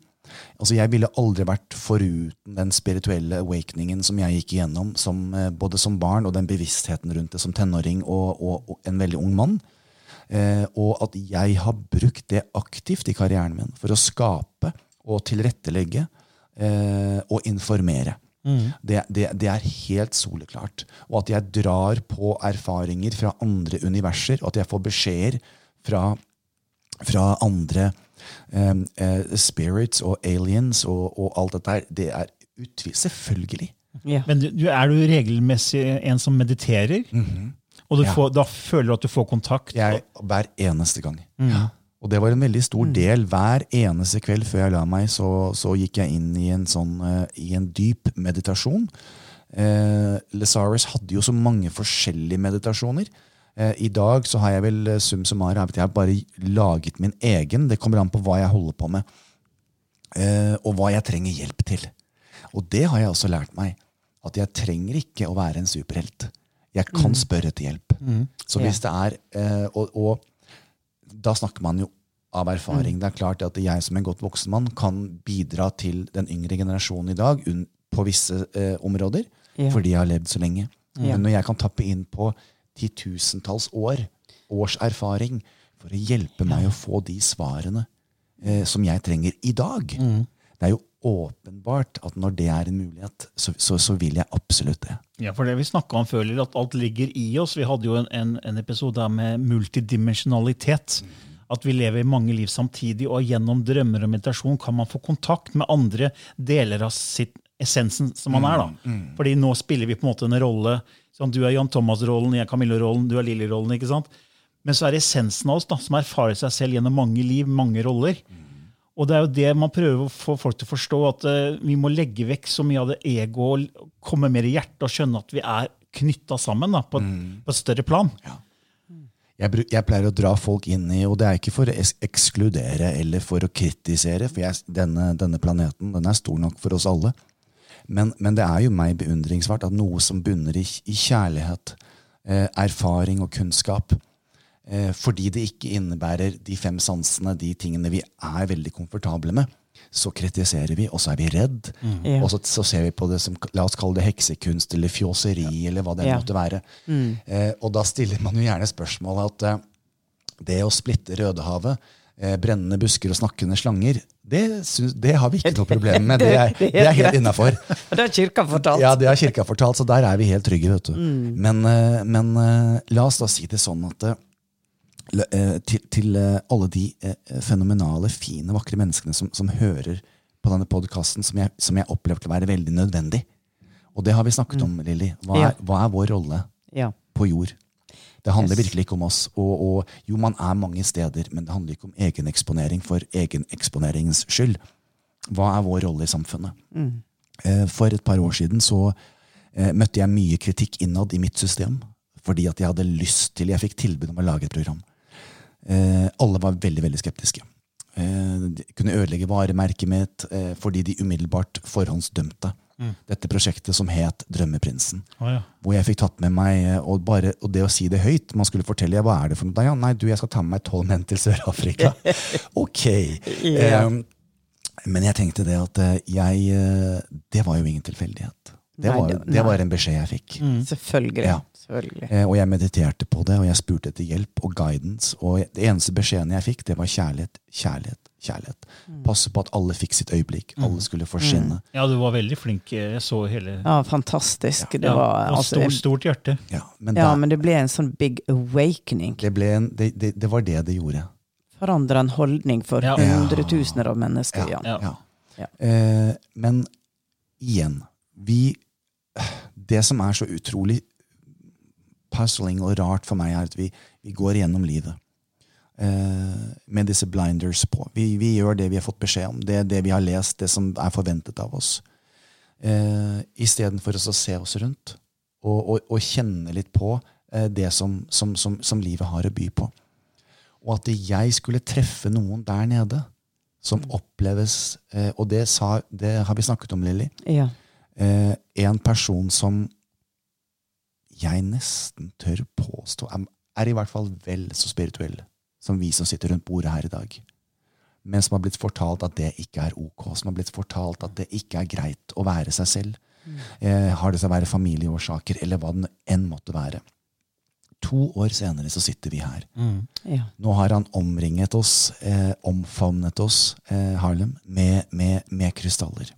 altså Jeg ville aldri vært foruten den spirituelle awakeningen som jeg gikk igjennom, som, eh, både som barn og den bevisstheten rundt det som tenåring og, og, og en veldig ung mann. Eh, og at jeg har brukt det aktivt i karrieren min for å skape og tilrettelegge eh, og informere. Det, det, det er helt soleklart. Og at jeg drar på erfaringer fra andre universer, og at jeg får beskjeder fra, fra andre eh, uh, spirits og aliens og, og alt dette her. Det er utvil... Selvfølgelig. Ja. Men du, er du regelmessig en som mediterer? Og du Ja. får, da føler du at du får kontakt? Jeg, hver eneste gang. Og det var en veldig stor del. Hver eneste kveld før jeg la meg, så, så gikk jeg inn i en, sånn, uh, i en dyp meditasjon. Eh, Lazarus hadde jo så mange forskjellige meditasjoner. Eh, I dag så har jeg vel sum sum summarum jeg har bare laget min egen. Det kommer an på hva jeg holder på med, eh, og hva jeg trenger hjelp til. Og det har jeg også lært meg. At jeg trenger ikke å være en superhelt. Jeg kan spørre etter hjelp. Så hvis det er eh, og, og da snakker man jo av erfaring. Det er klart at jeg som en godt voksen mann kan bidra til den yngre generasjonen i dag på visse eh, områder, Ja. fordi jeg har levd så lenge. Ja. Men når jeg kan tappe inn på titusentalls år, års erfaring, for å hjelpe meg å få de svarene eh, som jeg trenger i dag Det er jo åpenbart at når det er en mulighet, så, så, så vil jeg absolutt det. Ja, for det vi snakka om før, at alt ligger i oss. Vi hadde jo en, en, en episode der med multidimensjonalitet. at vi lever i mange liv samtidig, og gjennom drømmer og meditasjon kan man få kontakt med andre deler av sitt essensen som man er. da. Fordi nå spiller vi på en måte en rolle. Sånn, du er Jan Thomas-rollen, jeg er Camillo-rollen, du er Lilly-rollen. ikke sant? Men så er det essensen av oss da, som erfarer seg selv gjennom mange liv, mange roller. Og det er jo det man prøver å få folk til å forstå, at uh, vi må legge vekk så mye av det ego og komme mer i hjertet og skjønne at vi er knytta sammen da, på, et, på et større plan. Jeg, bru- jeg pleier å dra folk inn i, og det er ikke for å ekskludere eller for å kritisere, for jeg, denne, denne planeten den er stor nok for oss alle. Men, men det er jo meg beundringsverdt at noe som bunner i, i kjærlighet, eh, erfaring og kunnskap, eh, fordi det ikke innebærer de fem sansene, de tingene vi er veldig komfortable med, så kritiserer vi, og så er vi redd. Ja. Og så, så ser vi på det som la oss kalle det heksekunst eller fjåseri, eller hva det Ja. måtte være. Eh, og da stiller man jo gjerne spørsmålet at eh, det å splitte Rødehavet, eh, brennende busker og snakkende slanger, det, synes, det har vi ikke noe problem med. <laughs> Det er, det er helt innafor. <laughs> Det har kirka fortalt. Ja, det har kirka fortalt, så der er vi helt trygge. vet du. Men, eh, men eh, la oss da si det sånn at eh, eh, til, til eh, alle de eh, fenomenale, fine, vakre menneskene som, som hører på denne podkasten, som, jeg- som jeg opplever til å være veldig nødvendig. Og det har vi snakket om, Lilly. Hva, Ja. hva er vår rolle Ja. på jord? Det handler Yes. virkelig ikke om oss. Og, og jo, man er mange steder, men det handler ikke om egeneksponering for egeneksponeringens skyld. Hva er vår rolle i samfunnet? Mm. For et par år siden så eh, møtte jeg mye kritikk innad i mitt system. Fordi at jeg hadde lyst til Jeg fikk tilbud om å lage et program. Eh, alle var veldig veldig skeptiske. Eh, de kunne ødelegge varemerket mitt eh, fordi de umiddelbart forhåndsdømte dette prosjektet som het Drømmeprinsen. Oh, ja. Hvor jeg fikk tatt med meg eh, og, bare, og det å si det høyt Man skulle fortelle ja, hva er det for noe. Ja, nei, du, jeg skal ta med meg tolv menn til Sør-Afrika. <laughs> ok. yeah. um, men jeg tenkte det at eh, jeg eh, Det var jo ingen tilfeldighet. Det var, det- var en beskjed jeg fikk. Selvfølgelig. Ja. Selvfølgelig. Og jeg mediterte på det, og jeg spurte etter hjelp og guidance. Og det eneste beskjeden jeg fikk, det var kjærlighet, kjærlighet, kjærlighet. Passe på at alle fikk sitt øyeblikk. Alle skulle få skinne. ja, du var veldig flink. Jeg så hele Ja, fantastisk. Det Ja, var, det var altså, stort, stort hjerte. Ja, men, ja, der- men det ble en sånn big awakening. det, ble en, det, det, det var det det gjorde. Forandra en holdning for Ja. hundretusener av mennesker. Ja. Ja. Ja. Ja. Ja. Eh, men igjen vi, Det som er så utrolig puzzling og rart for meg, er at vi, vi går gjennom livet eh, med disse blinders på. Vi, vi gjør det vi har fått beskjed om, det, det vi har lest, det som er forventet av oss. Eh, Istedenfor å se oss rundt og, og, og kjenne litt på eh, det som, som, som, som livet har å by på. Og at jeg skulle treffe noen der nede som oppleves eh, Og det, sa, det har vi snakket om, Lilly. Ja. Eh, en person som jeg nesten tør påstå er, er i hvert fall vel så spirituell som vi som sitter rundt bordet her i dag. Men som har blitt fortalt at det ikke er ok. Som har blitt fortalt at det ikke er greit å være seg selv. Eh, har det seg å være familieårsaker, eller hva det enn måtte være. To år senere så sitter vi her. Ja. Nå har han omringet oss, eh, omfavnet oss, eh, Harlem, med, med, med krystaller.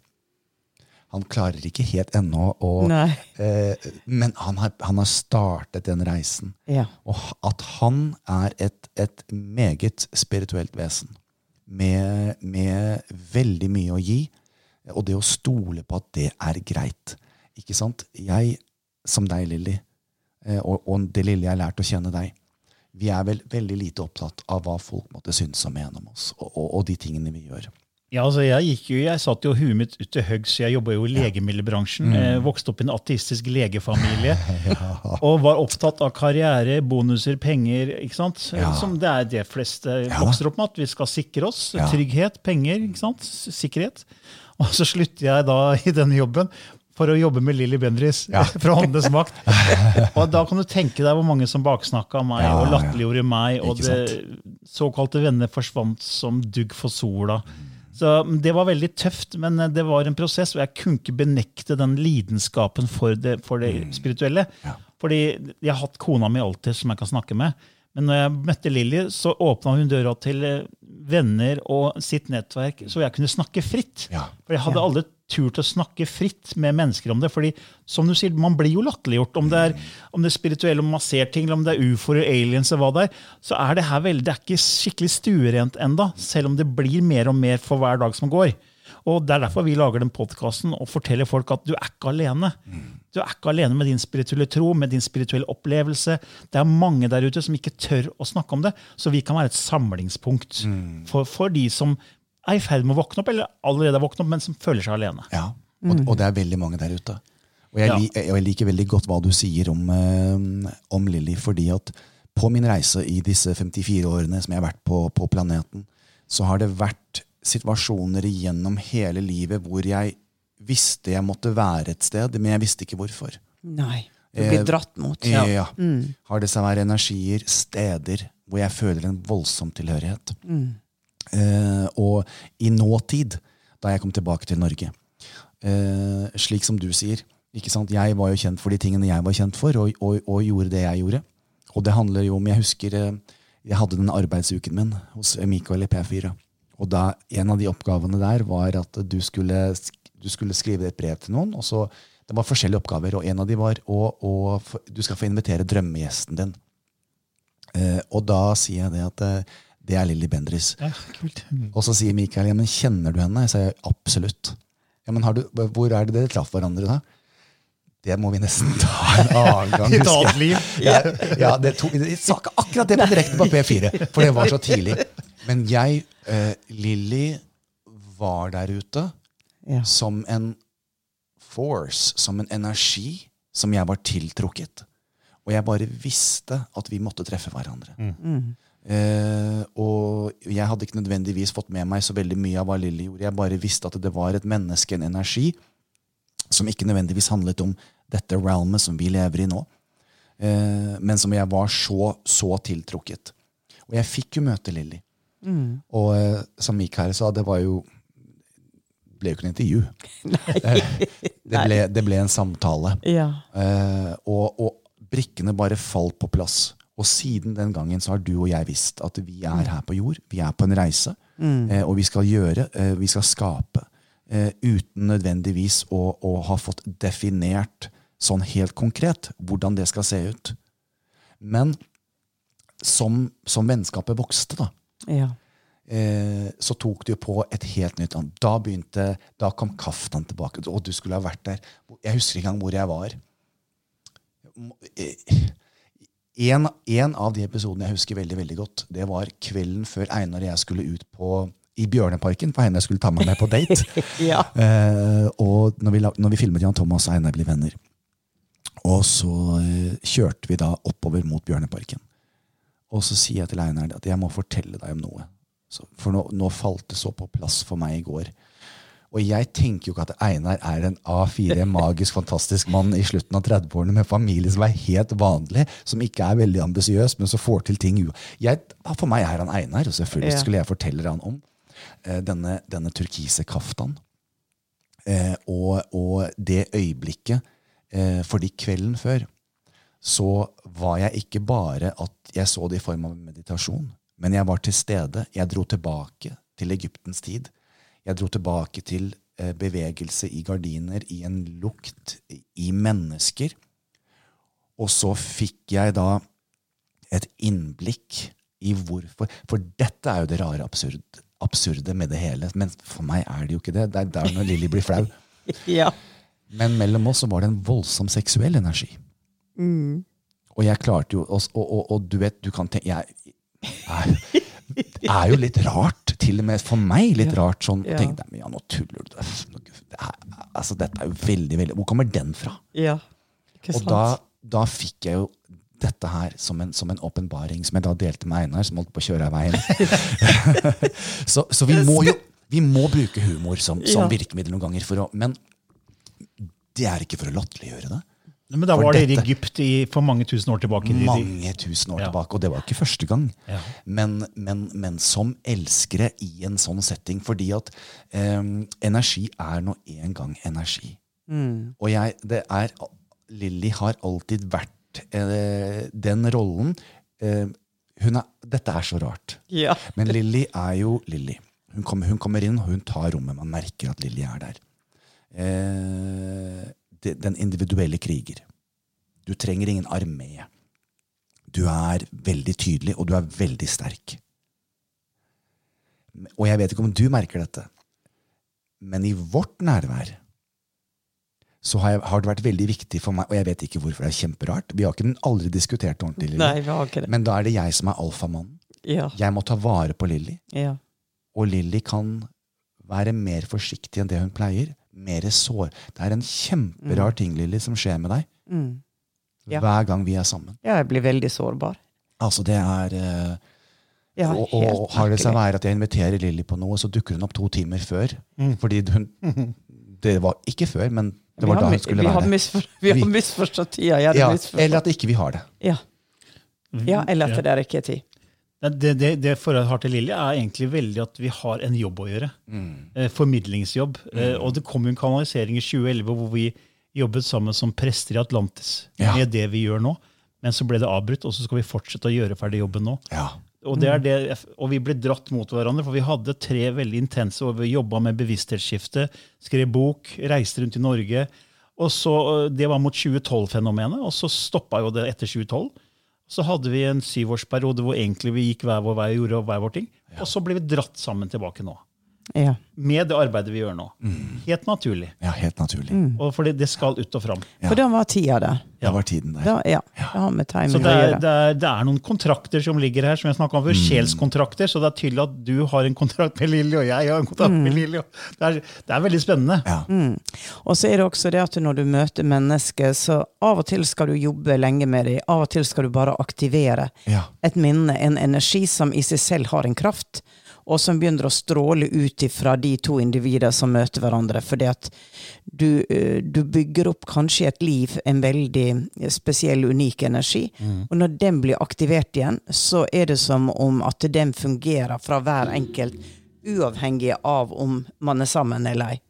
Han klarer ikke helt ennå å eh, Men han har, han har startet den reisen. Ja. Og at han er et, et meget spirituelt vesen. Med, med veldig mye å gi. Og det å stole på at det er greit. Ikke sant? Jeg, som deg, Lilly, eh, og, og det lille jeg har lært å kjenne deg, vi er vel veldig lite opptatt av hva folk måtte synes om en om oss, og, og, og de tingene vi gjør. Ja, altså jeg gikk jo, jeg satt jo huet mitt ut til høgs. jeg jobba jo i legemiddelbransjen. Eh, vokste opp i en ateistisk legefamilie. <laughs> Og var opptatt av karriere, bonuser, penger. ikke sant? Ja. Som det er det fleste Ja. vokser opp med, at vi skal sikre oss. Ja. Trygghet, penger, ikke sant? Sikkerhet. Og så slutter jeg da <laughs> i denne jobben for å jobbe med Lilly Bendriss Ja. <laughs> fra Åndenes makt. Og da kan du tenke deg hvor mange som baksnakka meg Ja, og ja. latterliggjorde meg. Og det såkalte venner forsvant som dugg for sola. Så mm, Det var veldig tøft, men eh, det var en prosess, og jeg kunne ikke benekte den lidenskapen for det, for det spirituelle. Ja. Fordi jeg har hatt kona mi alltid som jeg kan snakke med. Men når jeg møtte Lilly, så åpna hun døra til eh, venner og sitt nettverk, så jeg kunne snakke fritt. Ja. For jeg hadde aldri turt å snakke fritt med mennesker om det. fordi som du sier, man blir jo latterliggjort. Om det er om det er spirituelle, om man ser ting, eller om det er ufoer, aliens eller hva det er, så er det her veldig, det er ikke skikkelig stuerent enda, selv om det blir mer og mer for hver dag som går. Og Det er derfor vi lager den podkasten og forteller folk at du er ikke alene. Du er ikke alene med din spirituelle tro, med din spirituelle opplevelse. Det er mange der ute som ikke tør å snakke om det, så vi kan være et samlingspunkt for, for de som er i ferd med å våkne opp, eller allerede har våknet opp, men som føler seg alene. Ja, og, og det er veldig mange der ute. Og jeg, Ja. jeg liker veldig godt hva du sier om, eh, om Lilly, fordi at på min reise i disse 54 årene som jeg har vært på, på planeten, så har det vært situasjoner gjennom hele livet hvor jeg visste jeg måtte være et sted, men jeg visste ikke hvorfor. Nei. Du blir Eh, dratt mot. Ja. Har det seg være energier, steder, hvor jeg føler en voldsom tilhørighet. Eh, og i nåtid, da jeg kom tilbake til Norge, eh, slik som du sier ikke sant? Jeg var jo kjent for de tingene jeg var kjent for, og, og, og gjorde det jeg gjorde. Og det handler jo om Jeg husker eh, jeg hadde den arbeidsuken min hos Mikael i P4. Og da, en av de oppgavene der var at du skulle, sk- du skulle skrive et brev til noen. og så Det var forskjellige oppgaver, og en av de var å du skal få invitere drømmegjesten din. Eh, og da sier jeg det at eh, det er Lilly Bendriss. Ja, kult. Og så sier Mikael ja, men kjenner du henne? Jeg sier absolutt. Ja, men har du, Hvor er det dere traff hverandre da? Det må vi nesten ta en <laughs> annen gang. Husker jeg. <laughs> Ja, ja, det tok, jeg sa ikke akkurat det på direkte på P4, for det var så tidlig. Men jeg, eh, Lilly, var der ute Ja. som en force, som en energi, som jeg var tiltrukket. Og jeg bare visste at vi måtte treffe hverandre. Eh, og jeg hadde ikke nødvendigvis fått med meg så veldig mye av hva Lilly gjorde. Jeg bare visste at det var et menneske, en energi, som ikke nødvendigvis handlet om dette realmet som vi lever i nå. Eh, men som jeg var så, så tiltrukket. Og jeg fikk jo møte Lilly. Og eh, som Mikael sa, det var jo ble jo ikke noe intervju. <laughs> Det, ble, det ble en samtale. Ja. Uh, og, og brikkene bare falt på plass. Og siden den gangen så har du og jeg visst at vi er her på jord. Vi er på en reise. Eh, og vi skal gjøre, uh, vi skal skape. Uten nødvendigvis å, å ha fått definert sånn helt konkret hvordan det skal se ut. Men som, som vennskapet vokste, da, ja. Eh, så tok det jo på et helt nytt an. Da begynte, da kom Kaftan tilbake, og du skulle ha vært der. Jeg husker ikke engang hvor jeg var. Eh, En, en av de episodene jeg husker veldig veldig godt, det var kvelden før Einar og jeg skulle ut på, i Bjørneparken, for Einar skulle ta med meg på date. <laughs> Ja. Eh, og når vi, når vi filmet Jan Thomas og Einar blir venner. Og så eh, kjørte vi da oppover mot Bjørneparken. Og så sier jeg til Einar at jeg må fortelle deg om noe. Så, for nå, nå falt det så på plass for meg i går. Og jeg tenker jo ikke at Einar er en A4 <laughs> magisk, fantastisk mann i slutten av 30-årene med familie som er helt vanlig, som ikke er veldig ambisiøs, men som får til ting. Jeg, for meg er han Einar, og selvfølgelig skulle jeg fortelle han om eh, denne, denne turkise kaftan. Eh, og, og det øyeblikket, eh, fordi kvelden før, så var jeg ikke bare at jeg så det i form av meditasjon, men jeg var til stede. Jeg dro tilbake til Egyptens tid. Jeg dro tilbake til eh, bevegelse i gardiner, i en lukt, i mennesker. Og så fikk jeg da et innblikk i hvorfor For dette er jo det rare absurd, absurde med det hele. Men for meg er det jo ikke det. Det er der når Lilly blir flau. <laughs> ja. Men mellom oss så var det en voldsom seksuell energi. Og jeg klarte jo Og, og, og, og du vet, du kan tenke Jeg er, er jo litt rart, til og med for meg litt rart, sånn Ja. tenkte, men ja, nå tuller du. Det er, altså, dette er jo veldig, veldig Hvor kommer den fra? ja. Ikke Og da, da fikk jeg jo dette her som en, som åpenbaring, som jeg da delte med Einar, som holdt på å kjøre av veien. <laughs> så, så vi må jo vi må bruke humor som, som Ja. virkemiddel noen ganger. Å, men det er ikke for å latterliggjøre det. Men da var dere i Egypt i, for mange tusen år tilbake. Mange tusen år Ja. tilbake, og det var ikke første gang. Ja. Men, men, men som elskere i en sånn setting, fordi at eh, energi er nå en gang energi. Og jeg, det er Lilly har alltid vært eh, den rollen eh, hun er, Dette er så rart. Ja. Men Lilly er jo Lilly. Hun kommer, hun kommer inn, og hun tar rommet. Man merker at Lilly er der. Eh, den individuelle kriger. Du trenger ingen armé. Du er veldig tydelig, og du er veldig sterk. Og jeg vet ikke om du merker dette, men i vårt nærvær så har, jeg, har det vært veldig viktig for meg, og jeg vet ikke hvorfor, det er kjemperart. Vi har ikke aldri diskutert det ordentlig, Lilly. Nei, vi har ikke det. Men da er det jeg som er alfamannen. Ja. Jeg må ta vare på Lilly. Ja. Og Lilly kan være mer forsiktig enn det hun pleier. Mer sår. Det er en kjemperar ting Lilly, som skjer med deg Mm. Ja. hver gang vi er sammen. ja, jeg blir veldig sårbar. Altså det er eh, Ja, og, og har det seg være at jeg inviterer Lilly på noe, så dukker hun opp to timer før. Fordi hun <laughs> Det var ikke før, men det var da hun skulle vi Har være. vi har misforstått tida. Ja, eller at ikke vi har det. Ja. ja, eller at Ja. det er ikke tid. Det, det, det, det forholdet har til Lilly, er egentlig veldig at vi har en jobb å gjøre. Eh, formidlingsjobb. Eh, og det kom jo en kanalisering i 2011 hvor vi jobbet sammen som prester i Atlantis Ja. med det vi gjør nå. Men så ble det avbrutt, og så skal vi fortsette å gjøre ferdig jobben nå. Ja. Og, det er det, og vi ble dratt mot hverandre, for vi hadde tre veldig intense år. Vi jobba med bevissthetsskifte, skrev bok, reiste rundt i Norge. Og så, Det var mot 2012-fenomenet, og så stoppa jo det etter 2012. Så hadde vi en syvårsperiode hvor egentlig vi gikk hver vår vei og gjorde hver vår ting. Og så ble vi dratt sammen tilbake nå. Ja. Med det arbeidet vi gjør nå. Helt naturlig. ja, helt naturlig. Og fordi det skal ut og fram. For da var tida der. Da var tiden der. Da, ja, det har med Så det er, det, er, det er noen kontrakter som ligger her, som jeg snakket om før. Sjelskontrakter. Så det er tydelig at du har en kontrakt med Lilly, og jeg har en kontrakt med Lilly. Det er, det er veldig spennende. Ja. Og så er det også det at når du møter mennesker, så av og til skal du jobbe lenge med dem. Av og til skal du bare aktivere Ja. et minne, en energi som i seg selv har en kraft, og som begynner å stråle ut ifra de to individer som møter hverandre. Fordi at du, eh, du bygger opp kanskje et liv en veldig spesiell, unik energi. Og når den blir aktivert igjen, så er det som om at den fungerer fra hver enkelt, uavhengig av om man er sammen eller ei.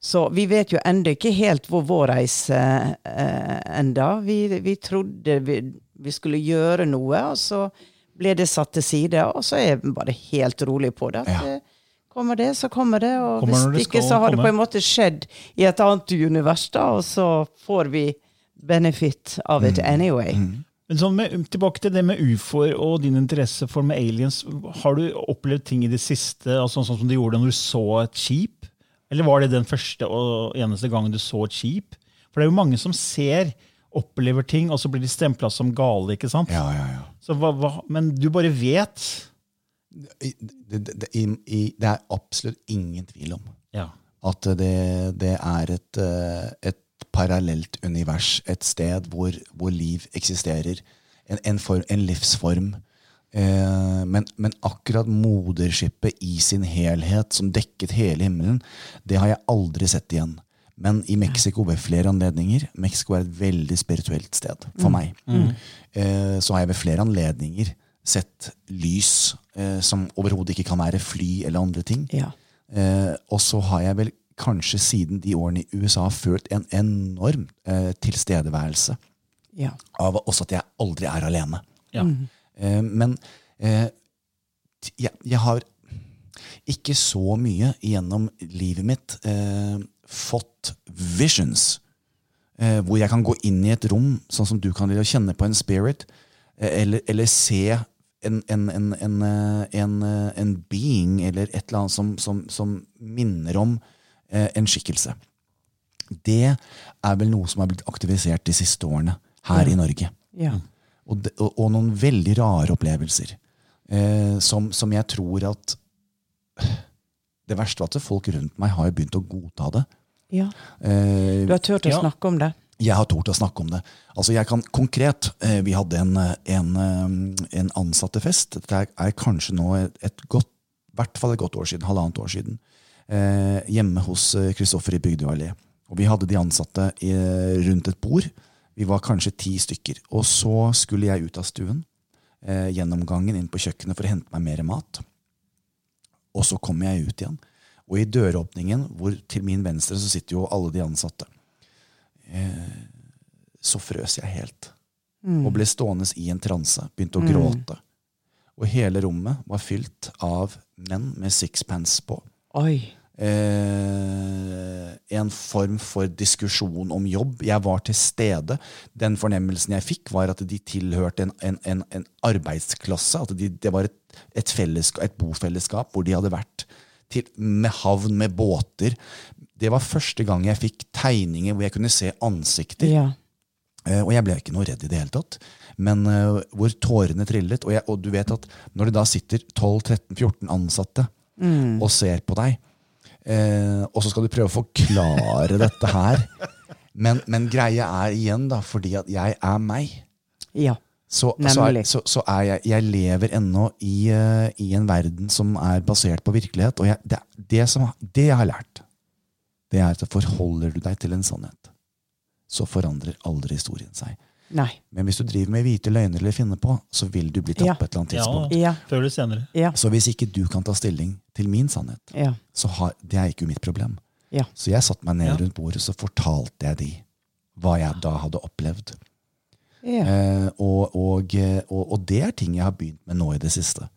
Så vi vet jo ennå ikke helt hvor vår reise eh, enda. Vi, vi trodde vi, vi skulle gjøre noe, og så ble det satt til side. Og så er jeg bare helt rolig på det. At, Ja. eh, Kommer det, så kommer det. Og Kommer hvis det ikke, så har det på en måte skjedd i et annet univers, da, og så får vi benefit av Mm. it anyway. Men sånn med, tilbake til det med ufoer og din interesse for med aliens. Har du opplevd ting i det siste, altså sånn som du gjorde når du så et skip? Eller var det den første og eneste gangen du så et skip? For det er jo mange som ser, opplever ting, og så blir de stempla som gale. ikke sant? Ja, ja, ja. Så hva, hva, men du bare vet. Det, det, det, det er absolutt ingen tvil om Ja. at det, det er et, eh, et parallelt univers, et sted hvor, hvor liv eksisterer. En, en, form, en livsform. Eh, men, men akkurat moderskipet i sin helhet, som dekket hele himmelen, det har jeg aldri sett igjen. Men i Mexico ved flere anledninger Mexico er et veldig spirituelt sted for meg. Eh, så har jeg ved flere anledninger sett lys eh, som overhodet ikke kan være fly eller andre ting. Ja. Eh, og så har jeg vel kanskje siden de årene i USA følt en enorm eh, tilstedeværelse ja. av også at jeg aldri er alene. ja. Eh, men eh, jeg, jeg har ikke så mye gjennom livet mitt eh, fått visions. Eh, hvor jeg kan gå inn i et rom, sånn som du kan lide, og kjenne på en spirit. Eh, eller, eller se en, en, en, en, eh, en, eh, en being, eller et eller annet som, som, som minner om eh, en skikkelse. Det er vel noe som har blitt aktivisert de siste årene her i Norge. ja. Og, de, og, og noen veldig rare opplevelser. Eh, som, som jeg tror at Det verste var at folk rundt meg har begynt å godta det. Ja. Eh, Du har turt å Ja. snakke om det? jeg har tort å snakke om det. Altså jeg kan Konkret, eh, vi hadde en, eh, en, en ansattefest. Dette er, kanskje nå et, godt, i hvert fall et godt år siden, halvannet år siden. Eh, hjemme hos Kristoffer i Bygdøy allé. Og vi hadde de ansatte i, rundt et bord. Vi var kanskje ti stykker. Og så skulle jeg ut av stuen, eh, gjennom gangen inn på kjøkkenet for å hente meg mer mat. Og så kommer jeg ut igjen. Og i døråpningen, hvor til min venstre så sitter jo alle de ansatte så frøs jeg helt. Og ble stående i en transe. Begynte å gråte. Og hele rommet var fylt av menn med sixpence på. Oi. Eh, en form for diskusjon om jobb. Jeg var til stede. Den fornemmelsen jeg fikk, var at de tilhørte en, en, en, en arbeidsklasse. At de, det var et, et, et, bofellesskap hvor de hadde vært til, med havn, med båter. Det var første gang jeg fikk tegninger hvor jeg kunne se ansikter. Ja. Eh, og jeg ble ikke noe redd i det hele tatt. Men uh, hvor tårene trillet. Og, jeg, og, du vet at når det da sitter 12-13-14 ansatte mm. og ser på deg, uh, og så skal du prøve å forklare dette her. <laughs> Men, men, greia er igjen, da, fordi at jeg er meg. Ja, så, så, er, så, så er jeg, jeg lever ennå i, uh, i, en verden som er basert på virkelighet. Og jeg, det, det, som, det jeg har lært, det er at forholder du deg til en sannhet, så forandrer aldri historien seg. Nei. Men hvis du driver med hvite løgner eller finner på, så vil du bli tatt ja. på et eller annet tidspunkt. Ja, før eller senere. Ja. Så hvis ikke du kan ta stilling til min sannhet, så har, det er ikke mitt problem. Så jeg satte meg ned rundt bordet så fortalte jeg de hva jeg da hadde opplevd. Eh, og, og, og, og, det er ting jeg har begynt med nå i det siste.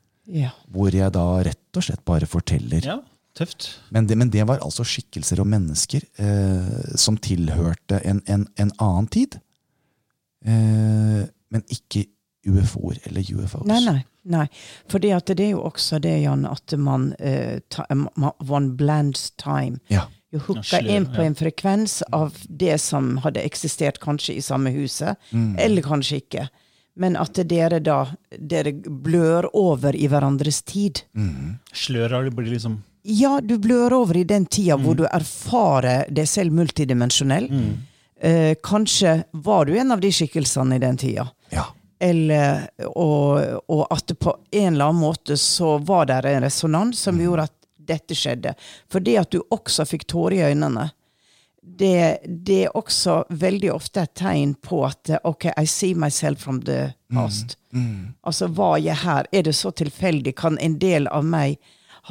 Hvor jeg da rett og slett bare forteller. Ja. Tøft. Men det, men det, var altså skikkelser og mennesker eh, som tilhørte en, en, en annen tid. Eh, men ikke UFO-er eller UFOs. Nei, nei. nei. For det er jo også det, Jan, at man, eh, ta, One blends time. Ja. Du hooka inn på en frekvens av det som hadde eksistert kanskje i samme huset, mm. eller kanskje ikke. Men at dere da dere blør over i hverandres tid. Mm. Sløra blir liksom Ja, du blør over i den tida mm. hvor du erfarer deg selv multidimensjonell. Mm eh, kanskje var du en av de skikkelsene i den tida. Ja. Eller, og, og, at på en eller annen måte så var det en resonans som mm. gjorde at dette skjedde. For det at du også fikk tårer i øynene, det, det, er også veldig ofte et tegn på at OK, I see myself from the mm. past. Mm. Mm. Altså, var jeg her? Er det så tilfeldig? Kan en del av meg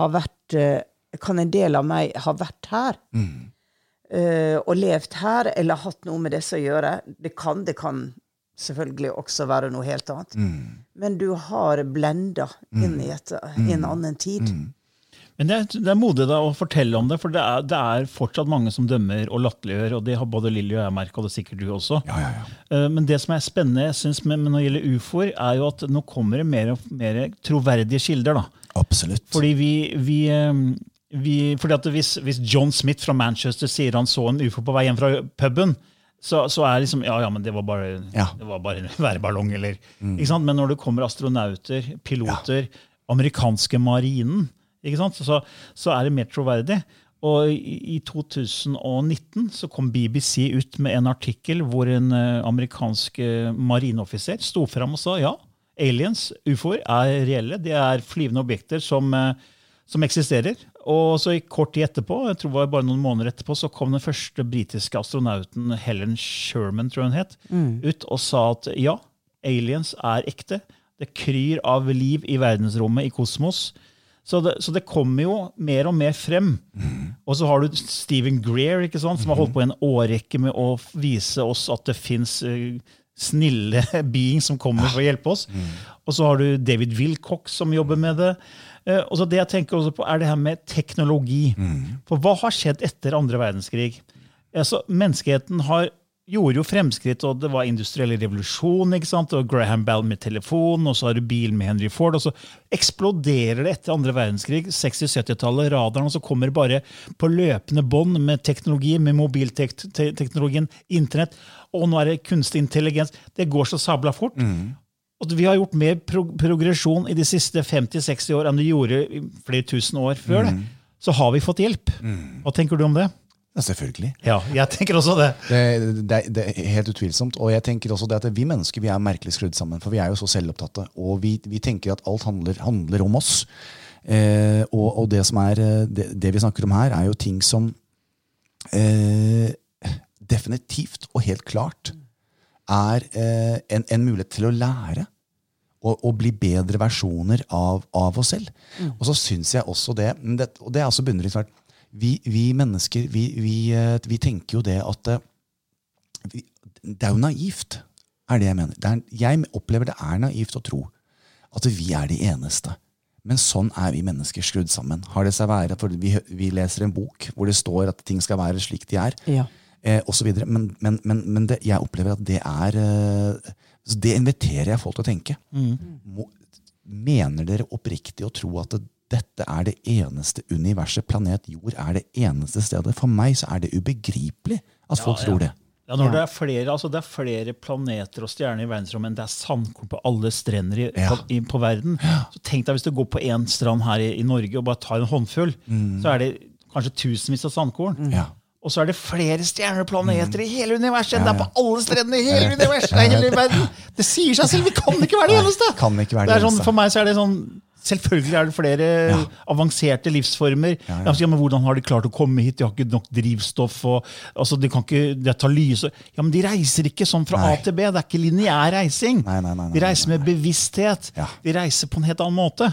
ha vært eh, Kan en del av meg ha vært her? Mm uh, og levd her, eller hatt noe med disse å gjøre. Det kan, det kan selvfølgelig også være noe helt annet. Mm. Men du har blenda inn i et, mm. en annen tid. Mm. Men det er, det er modig da, å fortelle om det, for det er, det er, fortsatt mange som dømmer og latterliggjør. og Det har både Lilly og jeg merka, og det er sikkert du også. Ja, ja, ja. Uh, men det som er spennende jeg synes, med, når det gjelder ufoer, er jo at nå kommer det mer og mer troverdige kilder. da. Absolutt. Fordi vi, vi, um, vi, fordi at hvis, hvis, John Smith fra Manchester sier han så en ufo på vei hjem fra puben, så, så er liksom Ja, ja, men det var bare, det var bare en <laughs> værballong, eller mm. ikke sant? Men når det kommer astronauter, piloter, amerikanske marinen, ikke sant? Så, så er det mer troverdig. Og i, i 2019 så kom BBC ut med en artikkel hvor en uh, amerikansk uh, marineoffiser sto fram og sa ja, aliens, ufoer, er reelle. Det er flyvende objekter som, uh, som eksisterer. Og så i kort tid etterpå, jeg tror det var bare noen måneder etterpå, så kom den første britiske astronauten Helen Sherman tror hun het, mm. ut og sa at ja, aliens er ekte. Det kryr av liv i verdensrommet, i kosmos. Så det, så det kommer jo mer og mer frem. Og så har du Stephen Greer, ikke sant, som har holdt på en årrekke med å vise oss at det fins uh, eh, snille <laughs> beings som kommer for å hjelpe oss. Og så har du David Wilcox som jobber med det. Uh, og så det jeg tenker også på, er det her med teknologi. Mm. For hva har skjedd etter andre verdenskrig? Altså, menneskeheten har, gjorde jo fremskritt, og det var industriell revolusjon. ikke sant? Og Graham Bell med telefon, og så har du bil med Henry Ford. Og så eksploderer det etter andre verdenskrig, 60-70-tallet, radaren, og så kommer det bare på løpende bånd med teknologi, med mobilteknologien, internett, og nå er det kunstig intelligens. Det går så sabla fort. Mm Og vi har gjort mer pro progresjon i de siste 50-60 år enn vi gjorde i flere tusen år før det, mm. så har vi fått hjelp. Mm. Hva tenker du om det? Ja, selvfølgelig. Ja, jeg tenker også det. Det, det, det er helt utvilsomt. Og jeg tenker også det at vi mennesker vi er merkelig skrudd sammen. For vi er jo så selvopptatte. Og vi, vi tenker at alt handler, handler om oss. Eh, og, og, det som er eh, det, det, vi snakker om her, er jo ting som eh, definitivt og helt klart er eh, en, en, mulighet til å lære og, og bli bedre versjoner av, av oss selv. Mm. Og så syns jeg også det, det Og det er altså bunnlig vi, vi, mennesker vi, vi, eh, vi, tenker jo det at eh, Det er jo naivt, er det jeg mener. Er, jeg opplever det er naivt å tro at vi er de eneste. Men sånn er vi mennesker skrudd sammen. Har det seg være, for vi, vi leser en bok hvor det står at ting skal være slik de er, Ja. eh, og så videre. Men, men, men, men det, jeg opplever at det er eh, Det inviterer jeg folk til å tenke. Må, mener dere oppriktig å tro at det, dette er det eneste universet, planet Jord, er det eneste stedet? For meg så er det ubegripelig at folk ja. tror det. Ja, når Ja. det, er flere, altså det er flere planeter og stjerner i verdensrommet enn det er sandkorn på alle strender i, Ja. på, i, på verden. Så tenk deg hvis du går på én strand her i, i Norge og bare tar en håndfull, så er det kanskje tusenvis av sandkorn. Ja. Og så er det flere stjerner og planeter i hele universet enn det er på alle strendene i hele universet! i hele verden. Det sier seg selv! Vi kan ikke være det eneste! Kan ikke være det det er sånn, eneste. for meg så er det sånn Selvfølgelig er det flere avanserte livsformer. Ja, ja. Altså, ja, men Hvordan har de klart å komme hit? De har ikke nok drivstoff. Og, altså, de kan ikke de tar lys. og- Ja, Men de reiser ikke sånn fra Nei. A til B. Det er ikke lineær reising. Nei, nei, nei, nei, de reiser med bevissthet. Ja. De reiser på en helt annen måte.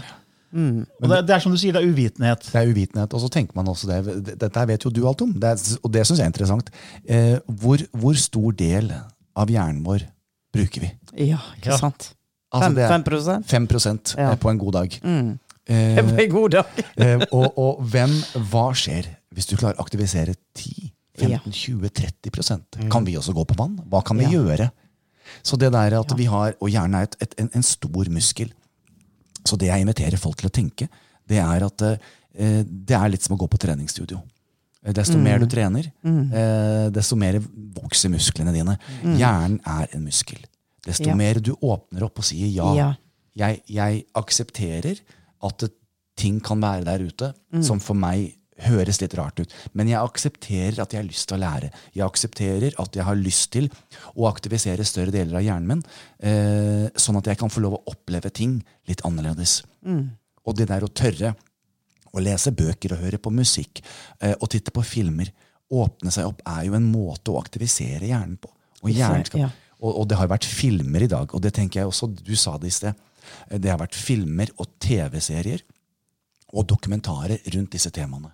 Og det, det er som du sier, det er uvitenhet. Det er uvitenhet. Og så tenker man også det. Dette vet jo du alt om, det er, og det syns jeg er interessant. Eh, hvor, hvor stor del av hjernen vår bruker vi? Ja, ikke Ja. sant? Altså, Fem, det er fem prosent? 5 Ja. eh, på en god dag. Mm. Eh, På <laughs> en god dag. <laughs> eh, og, og hvem, hva skjer hvis du klarer å aktivisere 10, 15, 20, 30% Kan vi også gå på vann? Hva kan vi Ja. gjøre? Så det der at vi har, Og hjernen er et, et, en, en stor muskel. Så det jeg inviterer folk til å tenke, det er at eh, det er litt som å gå på treningsstudio. Desto Desto mer du trener, eh, desto mer vokser musklene dine. Hjernen er en muskel. Desto Ja. mer du åpner opp og sier ja, Ja. jeg, jeg aksepterer at det, ting kan være der ute som for meg høres litt rart ut. Men jeg aksepterer at jeg har lyst til å lære. Jeg aksepterer at jeg har lyst til å aktivisere større deler av hjernen min, eh, sånn at jeg kan få lov å oppleve ting litt annerledes. Og det der å tørre å lese bøker og høre på musikk eh, og titte på filmer, åpne seg opp, er jo en måte å aktivisere hjernen på. Og, hjernen skal, Ja. Og, og det har vært filmer i dag, og det tenker jeg også, du sa det i sted. Det har vært filmer og TV-serier og dokumentarer rundt disse temaene.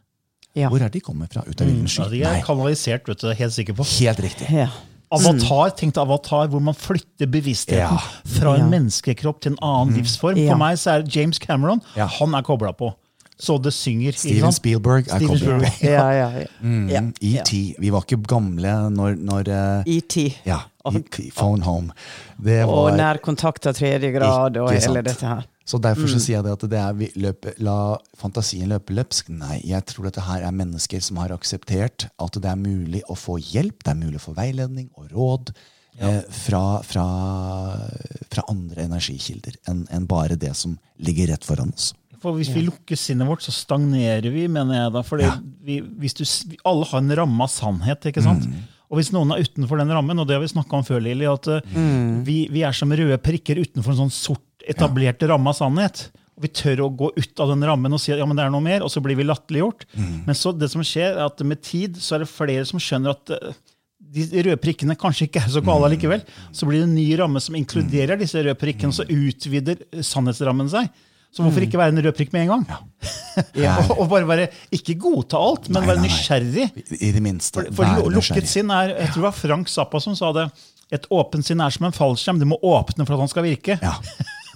Ja. Hvor er de kommet fra? Ut av vilden sky? Ja, de er Nei, kanalisert, vet du, det er jeg helt sikker på. helt riktig. Ja. Avatar, tenk deg Avatar, hvor man flytter bevisstheten Ja. fra en Ja. menneskekropp til en annen livsform. Ja. For meg så er James Cameron Ja. han er kobla på. Så det synger. Steven? Spielberg er. Spielberg. Ja, ja, ja. ja. Mm, ET. Vi var ikke gamle når, når eh, ET. Ja, e Phone Home. Det Og var nærkontakt av tredje grad og hele dette her. Så derfor så sier jeg det at det er vi løpe, la fantasien løpe løpsk. Nei, jeg tror dette her er mennesker som har akseptert at det er mulig å få hjelp, det er mulig å få veiledning og råd eh, fra, fra, fra andre energikilder enn enn bare det som ligger rett foran oss. For Hvis vi lukker sinnet vårt, så stagnerer vi, mener jeg. da. For Ja. vi, hvis du, vi, alle har en ramme av sannhet. ikke sant? Mm. Og hvis noen er utenfor den rammen, og det har vi snakka om før, Lili, at mm. vi, vi er som røde prikker utenfor en sånn sort, etablert ramme av sannhet. Og Vi tør å gå ut av den rammen og si at ja, men det er noe mer, og så blir vi latterliggjort. Men så det som skjer, er at med tid så er det flere som skjønner at eh, de røde prikkene kanskje ikke er så gale likevel. Så blir det en ny ramme som inkluderer disse røde prikkene, så utvider eh, sannhetsrammen seg. Så hvorfor ikke være en rød prikk med en gang? og, <laughs> og bare være, ikke godta alt, men Nei, være nei, nei. nysgjerrig. I, det minste. For, for lukket nysgjerrig. sinn er Jeg tror det var Frank Zappa som sa det. Et åpent sinn er som en fallskjerm. Du må åpne for at han skal virke. Ja.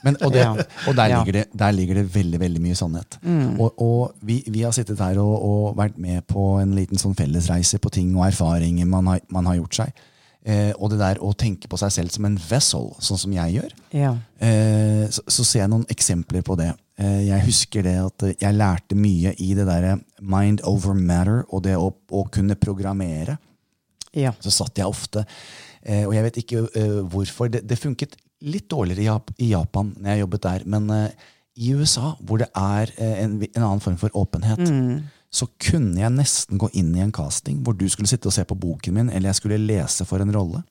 Men, og, det, <laughs> og der, ligger det, der ligger det veldig veldig mye sannhet. Og, og vi, vi har sittet her og, og vært med på en liten sånn fellesreise på ting og erfaringer man har, man har gjort seg. Eh, og det der å tenke på seg selv som en vessel, sånn som jeg gjør, Ja. eh, så, så ser jeg noen eksempler på det. Eh, jeg husker det at jeg lærte mye i det derre mind over matter og det å, å kunne programmere Ja. så satt jeg ofte eh, Og jeg vet ikke eh, hvorfor. Det, det funket litt dårligere i, Jap i Japan når jeg jobbet der. Men eh, i USA, hvor det er en, en annen form for åpenhet, så kunne jeg nesten gå inn i en casting hvor du skulle sitte og se på boken min, eller jeg skulle lese for en rolle.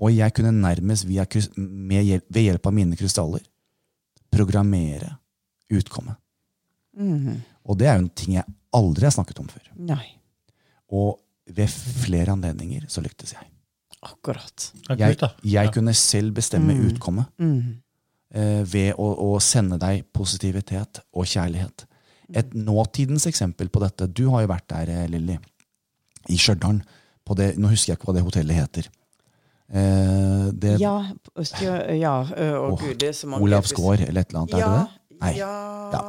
Og jeg kunne nærmest via, med hjelp, ved hjelp av mine krystaller programmere utkommet. Og det er jo en ting jeg aldri har snakket om før. Nei. Og ved flere anledninger så lyktes jeg. Akkurat. Jeg, jeg Ja. kunne selv bestemme utkommet Mm. eh, ved å, å sende deg positivitet og kjærlighet. Et nåtidens eksempel på dette Du har jo vært der, eh, Lilly, i Stjørdal. Nå husker jeg ikke hva det hotellet heter. Eh, det, Ja, stjø, ja å gud, det er så mange Olavs gård eller et eller annet, er det det? Nei. Ja.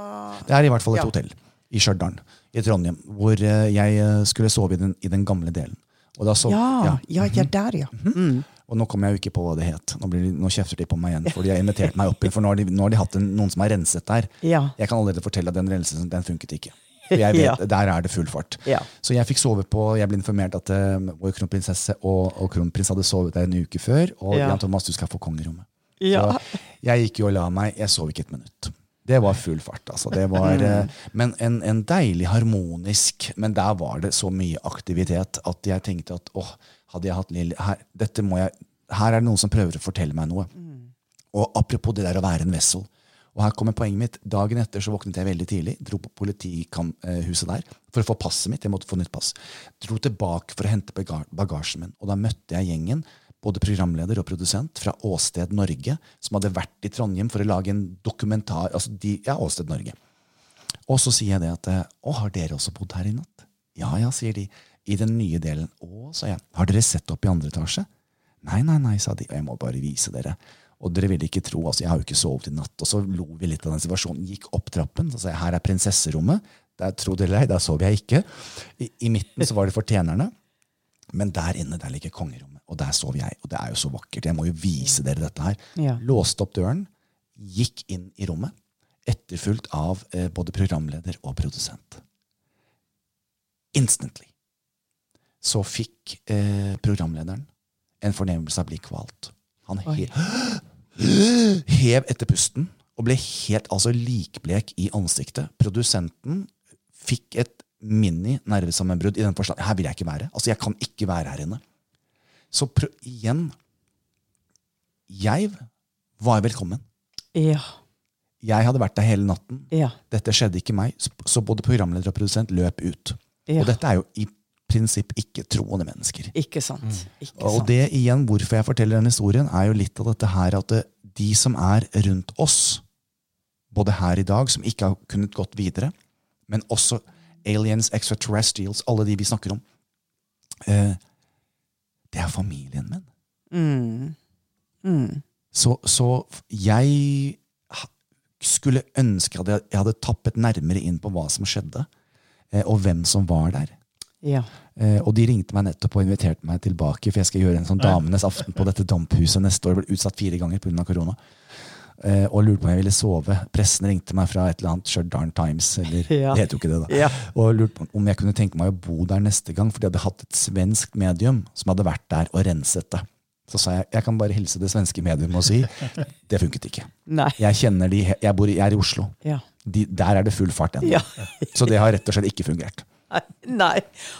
Det er i hvert fall et Ja. hotell i Stjørdal i Trondheim, hvor eh, jeg eh, skulle sove i den, i den gamle delen. Og, da sov, Ja, ja, ja, Mhm. der, ja. Mm. Og nå kommer jeg jo ikke på hva det het. Nå, blir, nå kjefter de på meg igjen, for de har invitert meg opp for nå har de, nå har de hatt en, noen som har renset der. Ja. Jeg kan allerede fortelle at den renselsen den funket ikke. For <laughs> jeg vet, Ja. Der er det full fart. Ja. Så jeg fikk sove på Jeg ble informert at uh, vår kronprinsesse og, og kronprins hadde sovet der en uke før. Og Ja. Jan Thomas, du skal få kongerommet. Ja. Så jeg gikk jo og la meg. Jeg sov ikke et minutt. Det var full fart. altså. Det var, <laughs> eh, men en, en deilig harmonisk Men der var det så mye aktivitet at jeg tenkte at åh, hadde jeg hatt Lilly her, jeg, her er det noen som prøver å fortelle meg noe. Og apropos det der å være en vessel. Og her kommer poenget mitt. Dagen etter så våknet jeg veldig tidlig. Dro på politihuset der for å få passet mitt. Jeg måtte få nytt pass. Dro tilbake for å hente bagasjen min. Og da møtte jeg gjengen, både programleder og produsent, fra Åsted Norge, som hadde vært i Trondheim for å lage en dokumentar. altså de, ja, Åsted Norge. Og så sier jeg det at eh, Å, har dere også bodd her i natt? Ja, ja, sier de. I den nye delen. Å, sa jeg. Har dere sett opp i andre etasje? Nei, nei, nei, sa de. Og jeg må bare vise dere. Og dere ville ikke tro, altså jeg har jo ikke sovet i natt. Og så lo vi litt av den situasjonen. Gikk opp trappen. Så sa jeg, her er prinsesserommet. Der tro det eller ei, der sov jeg ikke. I, I midten så var det for tjenerne. Men der inne der ligger kongerommet, og der sov jeg. Og det er jo så vakkert. Jeg må jo vise dere dette her. Ja. Låste opp døren, gikk inn i rommet, etterfulgt av eh, både programleder og produsent. Instantly så fikk eh, programlederen en fornemmelse av å bli kvalt. Han he <gasps> hev etter pusten og ble helt altså likblek i ansiktet. Produsenten fikk et mini-nervesammenbrudd i den forstand her vil jeg ikke være. Altså, jeg kan ikke være her inne. Så igjen Jeg var velkommen. Ja. Jeg hadde vært der hele natten. Ja. Dette skjedde ikke meg. Så både programleder og produsent løp ut. Ja. Og dette er jo i prinsipp ikke troende mennesker. Ikke sant. Ikke Og det igjen, hvorfor jeg forteller denne historien, er jo litt av dette her at det, de som er rundt oss, både her i dag, som ikke har kunnet gått videre, men også aliens, extraterrestrials, alle de vi snakker om, eh, det er familien min. Mm. Mm. Så, så jeg skulle ønske at jeg jeg hadde tappet nærmere inn på hva som skjedde, eh, og hvem som var der. Ja. Eh, og de ringte meg nettopp og inviterte meg tilbake, for jeg skal gjøre en sånn Damenes aften på dette damphuset neste år. Jeg ble utsatt fire ganger pga. korona. Eh, og lurte på om jeg ville sove. Pressen ringte meg fra et eller annet Stjørdal Times, eller <laughs> Ja. det heter jo ikke det da. Ja. Og lurte på om jeg kunne tenke meg å bo der neste gang, for de hadde hatt et svensk medium som hadde vært der og renset det. Så sa jeg jeg kan bare hilse det svenske medium og si det funket ikke. Nei. Jeg kjenner de, jeg, bor jeg er i Oslo. Ja. De, der er det full fart ennå. Ja. Så det har rett og slett ikke fungert. <laughs> Nei.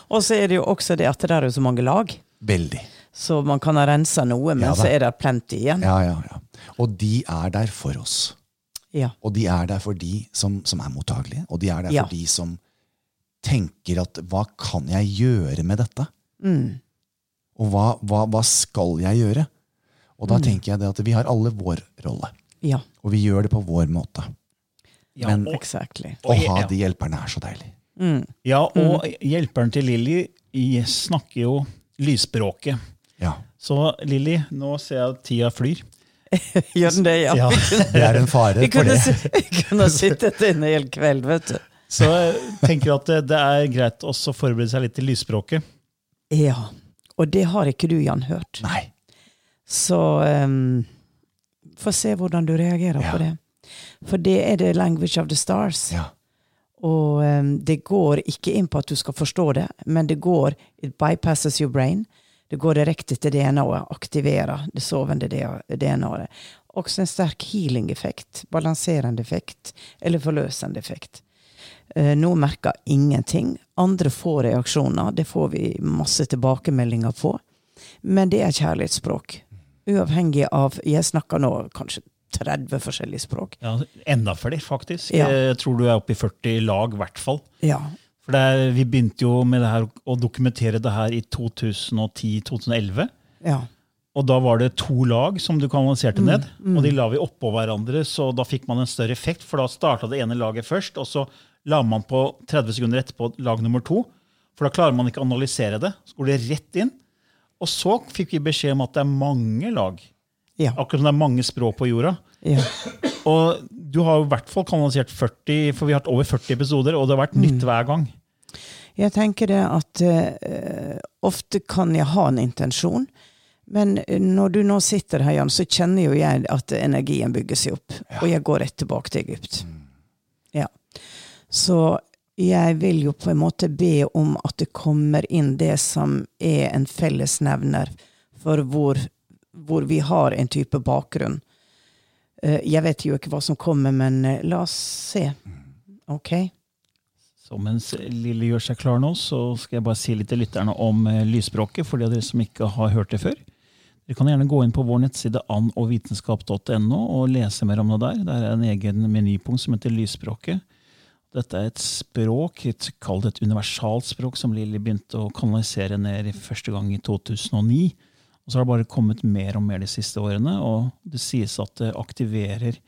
Og så er det jo også det at det er er så mange lag. Veldig. Så man kan ha rensa noe, men Ja så er det plenty igjen. Ja, ja, ja. Og de er der for oss. Ja. Og de er der for de som, som er mottagelige. Og de er der Ja. for de som tenker at hva kan jeg gjøre med dette? Mm. Og hva, hva, hva skal jeg gjøre? Og Mm. da tenker jeg det at vi har alle vår rolle. Ja. Og vi gjør det på vår måte. Ja, Men- og, Å ha de hjelperne er så deilig. Mm. ja, og hjelperen til Lilly snakker jo lysspråket. Ja. Så Lilly, nå ser jeg at tida flyr. <laughs> Gjør den det, ja? Ja. <laughs> Det er en fare for det. vi kunne sittet inne hele hel kveld, vet du. Så jeg tenker at det, det er greit også å forberede seg litt til lysspråket. Ja. Og det har ikke du, Jan, hørt. Nei. Så um, få se hvordan du reagerer Ja. på det. For det er the language of the stars. Ja. Og um, det går ikke inn på at du skal forstå det, men det går It bypasses your brain. Det går direkte til DNA-et, aktiverer det sovende DNA-et. Også en sterk healing-effekt, balanserende effekt, eller forløsende effekt. Uh, Noen merker ingenting. Andre får reaksjoner. Det får vi masse tilbakemeldinger på. Men det er kjærlighetsspråk. Uavhengig av Jeg snakker nå kanskje 30 forskjellige språk. Ja, enda flere, faktisk. Ja. Jeg tror du er oppe i 40 lag, i hvert fall. Ja. For det er, vi begynte jo med det her, å dokumentere det her i 2010-2011. ja. Og da var det to lag som du kanaliserte Mm, ned. Og de la vi oppå hverandre, så da fikk man en større effekt. For da starta det ene laget først, og så la man på 30 sekunder etterpå lag nummer to. For da klarer man ikke å analysere det. Så går det rett inn. Og så fikk vi beskjed om at det er mange lag. Ja. Akkurat som det er mange språk på jorda. ja. Og du har jo i hvert fall kanalisert 40, for vi har hatt over 40 episoder, og det har vært nytt hver gang. Jeg tenker det at uh, ofte kan jeg ha en intensjon, men eh, når du nå sitter her, Jan, så kjenner jo jeg at energien bygger seg opp. Og jeg går rett tilbake til Egypt. Ja. Så jeg vil jo på en måte be om at det kommer inn det som er en fellesnevner for hvor, hvor vi har en type bakgrunn. Eh, Jeg vet jo ikke hva som kommer, men eh, la oss se. Ok? Så mens Lille gjør seg klar nå, så skal jeg bare si litt til lytterne om eh, lysspråket, for de av dere som ikke har hørt det før. Dere kan gjerne gå inn på vår nettside annogvitenskap.no og lese mer om det der. Det er en egen menypunkt som heter lysspråket. Dette er et språk, et, kall det et universalt språk, som Lilly begynte å kanalisere ned første gang i 2009. Og så har det bare kommet mer og mer de siste årene, og det sies at det aktiverer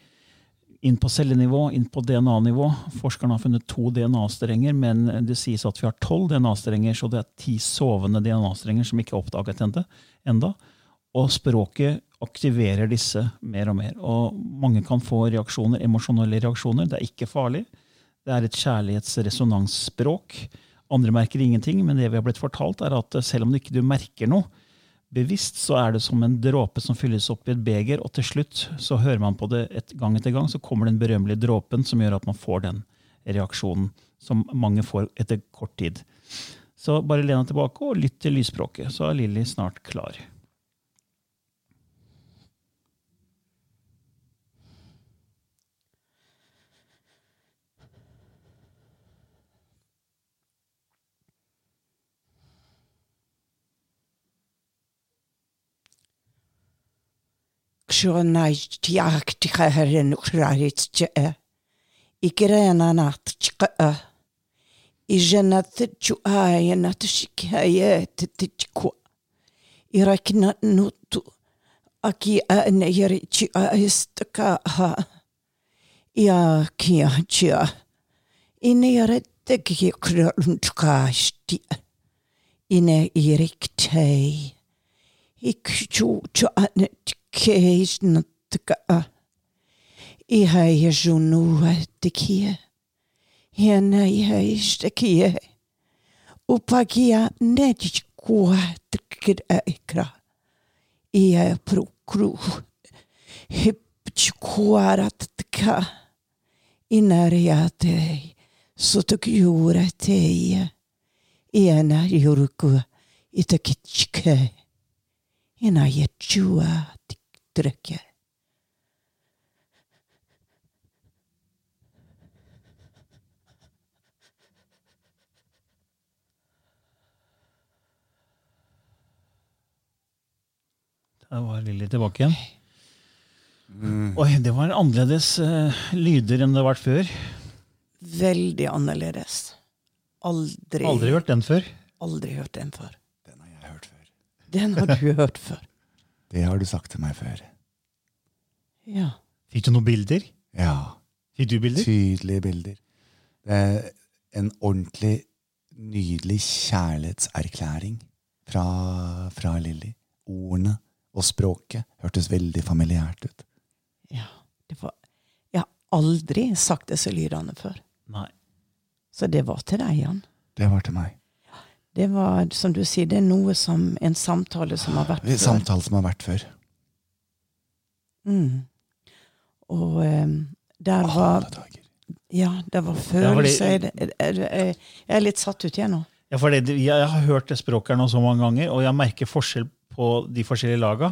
inn på cellenivå, inn på DNA-nivå. Forskerne har funnet to DNA-strenger, men det sies at vi har tolv DNA-strenger, så det er ti sovende DNA-strenger som ikke er oppdaget enda. Og språket aktiverer disse mer og mer. Og mange kan få reaksjoner, emosjonelle reaksjoner. Det er ikke farlig. Det er et kjærlighetsresonansspråk. Andre merker ingenting, men det vi har blitt fortalt, er at selv om du ikke merker noe bevisst, så er det som en dråpe som fylles opp i et beger, og til slutt så hører man på det et gang etter gang, så kommer den berømmelige dråpen som gjør at man får den reaksjonen som mange får etter kort tid. Så bare len deg tilbake og lytt til lysspråket, så er Lilly snart klar. Ikrenanatchka Ijanatchuayanatshikayatitchkwa Iraknanutu Aki yurku Itakitchke. Ina yechua tiktrekke Der var Lilly tilbake igjen. Oi, det var annerledes uh, lyder enn det har vært før. Veldig annerledes. Aldri, Aldri hørt den før. aldri hørt den før. Den har jeg hørt før. Den har du hørt før. Det har du sagt til meg før. Ja. Fikk du noen bilder? Ja. Fikk du bilder? Tydelige bilder. Det er en ordentlig nydelig kjærlighetserklæring fra, fra Lilly. Ordene og språket hørtes veldig familiært ut. ja. Det var, jeg har aldri sagt disse lydene før. Nei. Så det var til deg, Jan. Det var til meg. Det var, som du sier, det er noe som en samtale som har vært En før. samtale som har vært før. Mm. Og um, der var Alle dager. Ja, det var følelser. Jeg jeg er litt satt ut igjen nå. Ja, for det, jeg har hørt det språket her nå så mange ganger, og jeg merker forskjell på de forskjellige laga.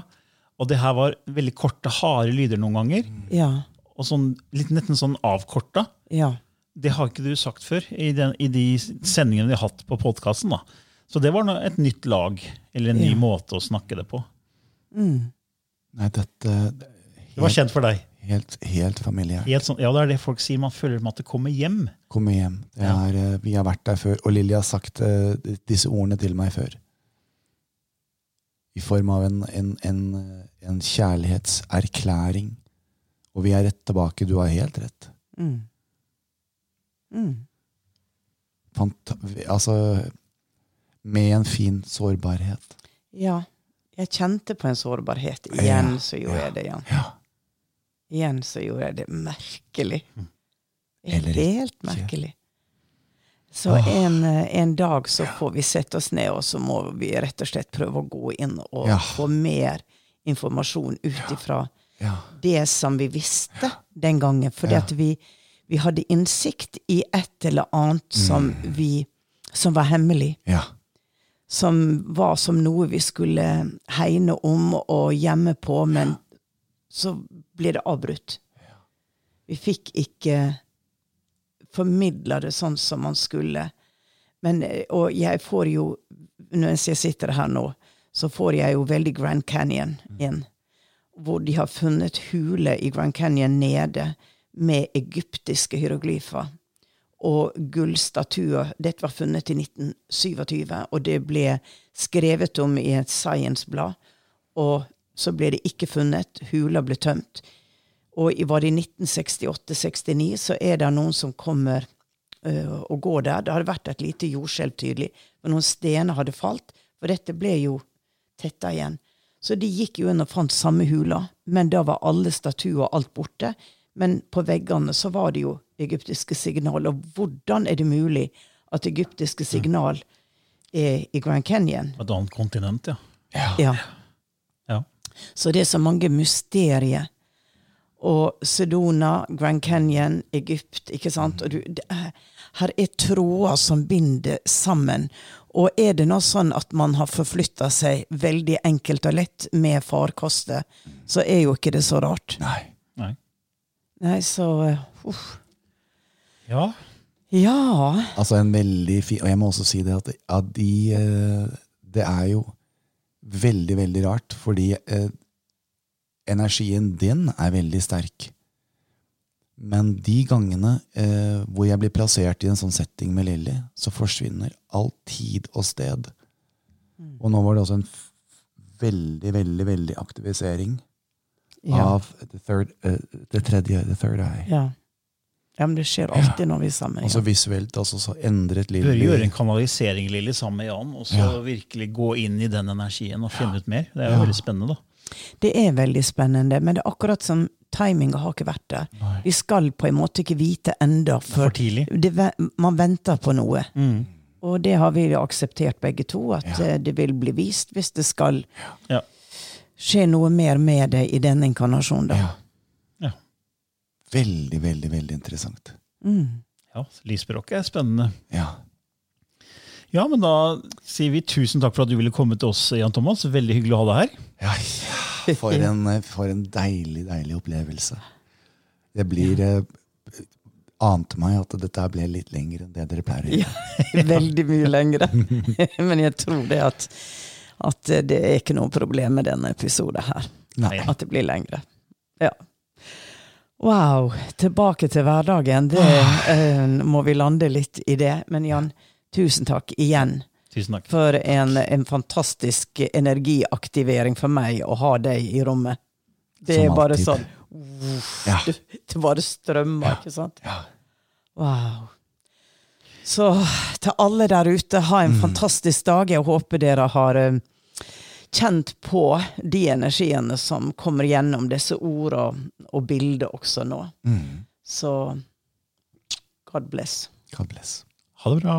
Og det her var veldig korte, harde lyder noen ganger. Ja. Og sånn, litt nesten sånn avkorta. Ja. Det har ikke du sagt før i, den, i de sendingene vi har hatt på podkasten. Så det var et nytt lag, eller en ny Ja. måte å snakke det på. Mm. Nei, dette Det var kjent for deg. Helt, helt familiært. Helt sånn, ja, det er det folk sier. Man føler at det kommer hjem. Kommer hjem. Det Ja. er, eh, vi har vært der før, og Lilly har sagt uh, disse ordene til meg før. I form av en, en, en, en kjærlighetserklæring. Og vi er rett tilbake. Du har helt rett. Mm. Mm. Fant, altså Med en fin sårbarhet. Ja. Jeg kjente på en sårbarhet. Igjen så gjorde jeg det, Jan. Ja. Igjen så gjorde jeg det merkelig. Eller Helt ikke. merkelig. Så en, eh, en dag så får vi sette oss ned, og så må vi rett og slett prøve å gå inn og Ja. få mer informasjon ut ifra Ja. det som vi visste den gangen. At vi, vi hadde innsikt i et eller annet som, Mm. vi, som var hemmelig. ja. Som var som noe vi skulle hegne om og gjemme på, men så ble det avbrutt. Vi fikk ikke formidla det sånn som man skulle. Men, og jeg får jo, mens jeg sitter her nå, så får jeg jo veldig Grand Canyon inn. Hvor de har funnet huler i Grand Canyon nede med egyptiske hieroglyfer. Og gullstatuer. Dette var funnet i 1927, og det ble skrevet om i et science-blad. Og så ble det ikke funnet. Hula ble tømt. Og var det i 1968-69, så er det noen som kommer øh, og går der. Det hadde vært et lite jordskjelv, tydelig. Men noen stener hadde falt. For dette ble jo tetta igjen. Så de gikk jo inn og fant samme hula, men da var alle statuer og alt borte. Men på veggene så var det jo egyptiske signal. Og hvordan er det mulig at egyptiske signal er i Grand Canyon? Et annet kontinent, ja. Ja. ja. Så det er så mange mysterier. Og Sedona, Grand Canyon, Egypt, ikke sant? Og du, det er, her er tråder som binder sammen. Og er det nå sånn at man har forflytta seg veldig enkelt og lett med farkoster, så er jo ikke det så rart. Nei. Nei. Så uh, uff. Ja. Ja. Altså en veldig fin Og jeg må også si det at, at de eh, Det er jo veldig, veldig rart, fordi eh, energien din er veldig sterk. Men de gangene eh, hvor jeg blir plassert i en sånn setting med Lilly, så forsvinner all tid og sted. Og nå var det også en f veldig, veldig, veldig aktivisering Ja. av the third, uh, det tredje, the third eye. ja. Ja, men det skjer alltid når vi er sammen. Altså Ja. visuelt altså, så endret Du bør gjøre en kanalisering Lilly, sammen med Jan, og så Ja. virkelig gå inn i den energien og finne ut mer. Det er jo Ja. veldig spennende, da. Det er veldig spennende, men det er akkurat som timinga har ikke vært der. Nei. Vi skal på en måte ikke vite enda, For for tidlig. det, man venter på noe. Mm. Og det har vi akseptert begge to, at Ja. eh, det vil bli vist hvis det skal Ja. Skje noe mer med det i denne inkarnasjonen. Da. Ja. Ja. Veldig, veldig, veldig interessant. Mm. ja. lysspråket er spennende. Ja. Ja, men da sier vi tusen takk for at du ville komme til oss, Jan Thomas. Veldig hyggelig å ha deg her. Ja, ja. For, en, for en deilig, deilig opplevelse. Det blir eh, Ante meg at dette ble litt lenger enn det dere pleier å gjøre. Ja, <laughs> Veldig mye lengre. <laughs> men jeg tror det at, at det er ikke noe problem med denne episoden her. Nei. At det blir lengre. Ja. Wow. Tilbake til hverdagen. Det eh, må vi lande litt i det. Men Jan, tusen takk igjen Tusen takk. for en, en fantastisk energiaktivering for meg å ha deg i rommet. Det Som er bare alltid. sånn Ja. du, <laughs> Det bare strømmer, ikke sant? Ja. Wow. Så til alle der ute, ha en fantastisk dag. Jeg håper dere har eh, kjent på de energiene som kommer gjennom disse ordene og bildet også nå. Mm. Så God bless. God bless. Ha det bra.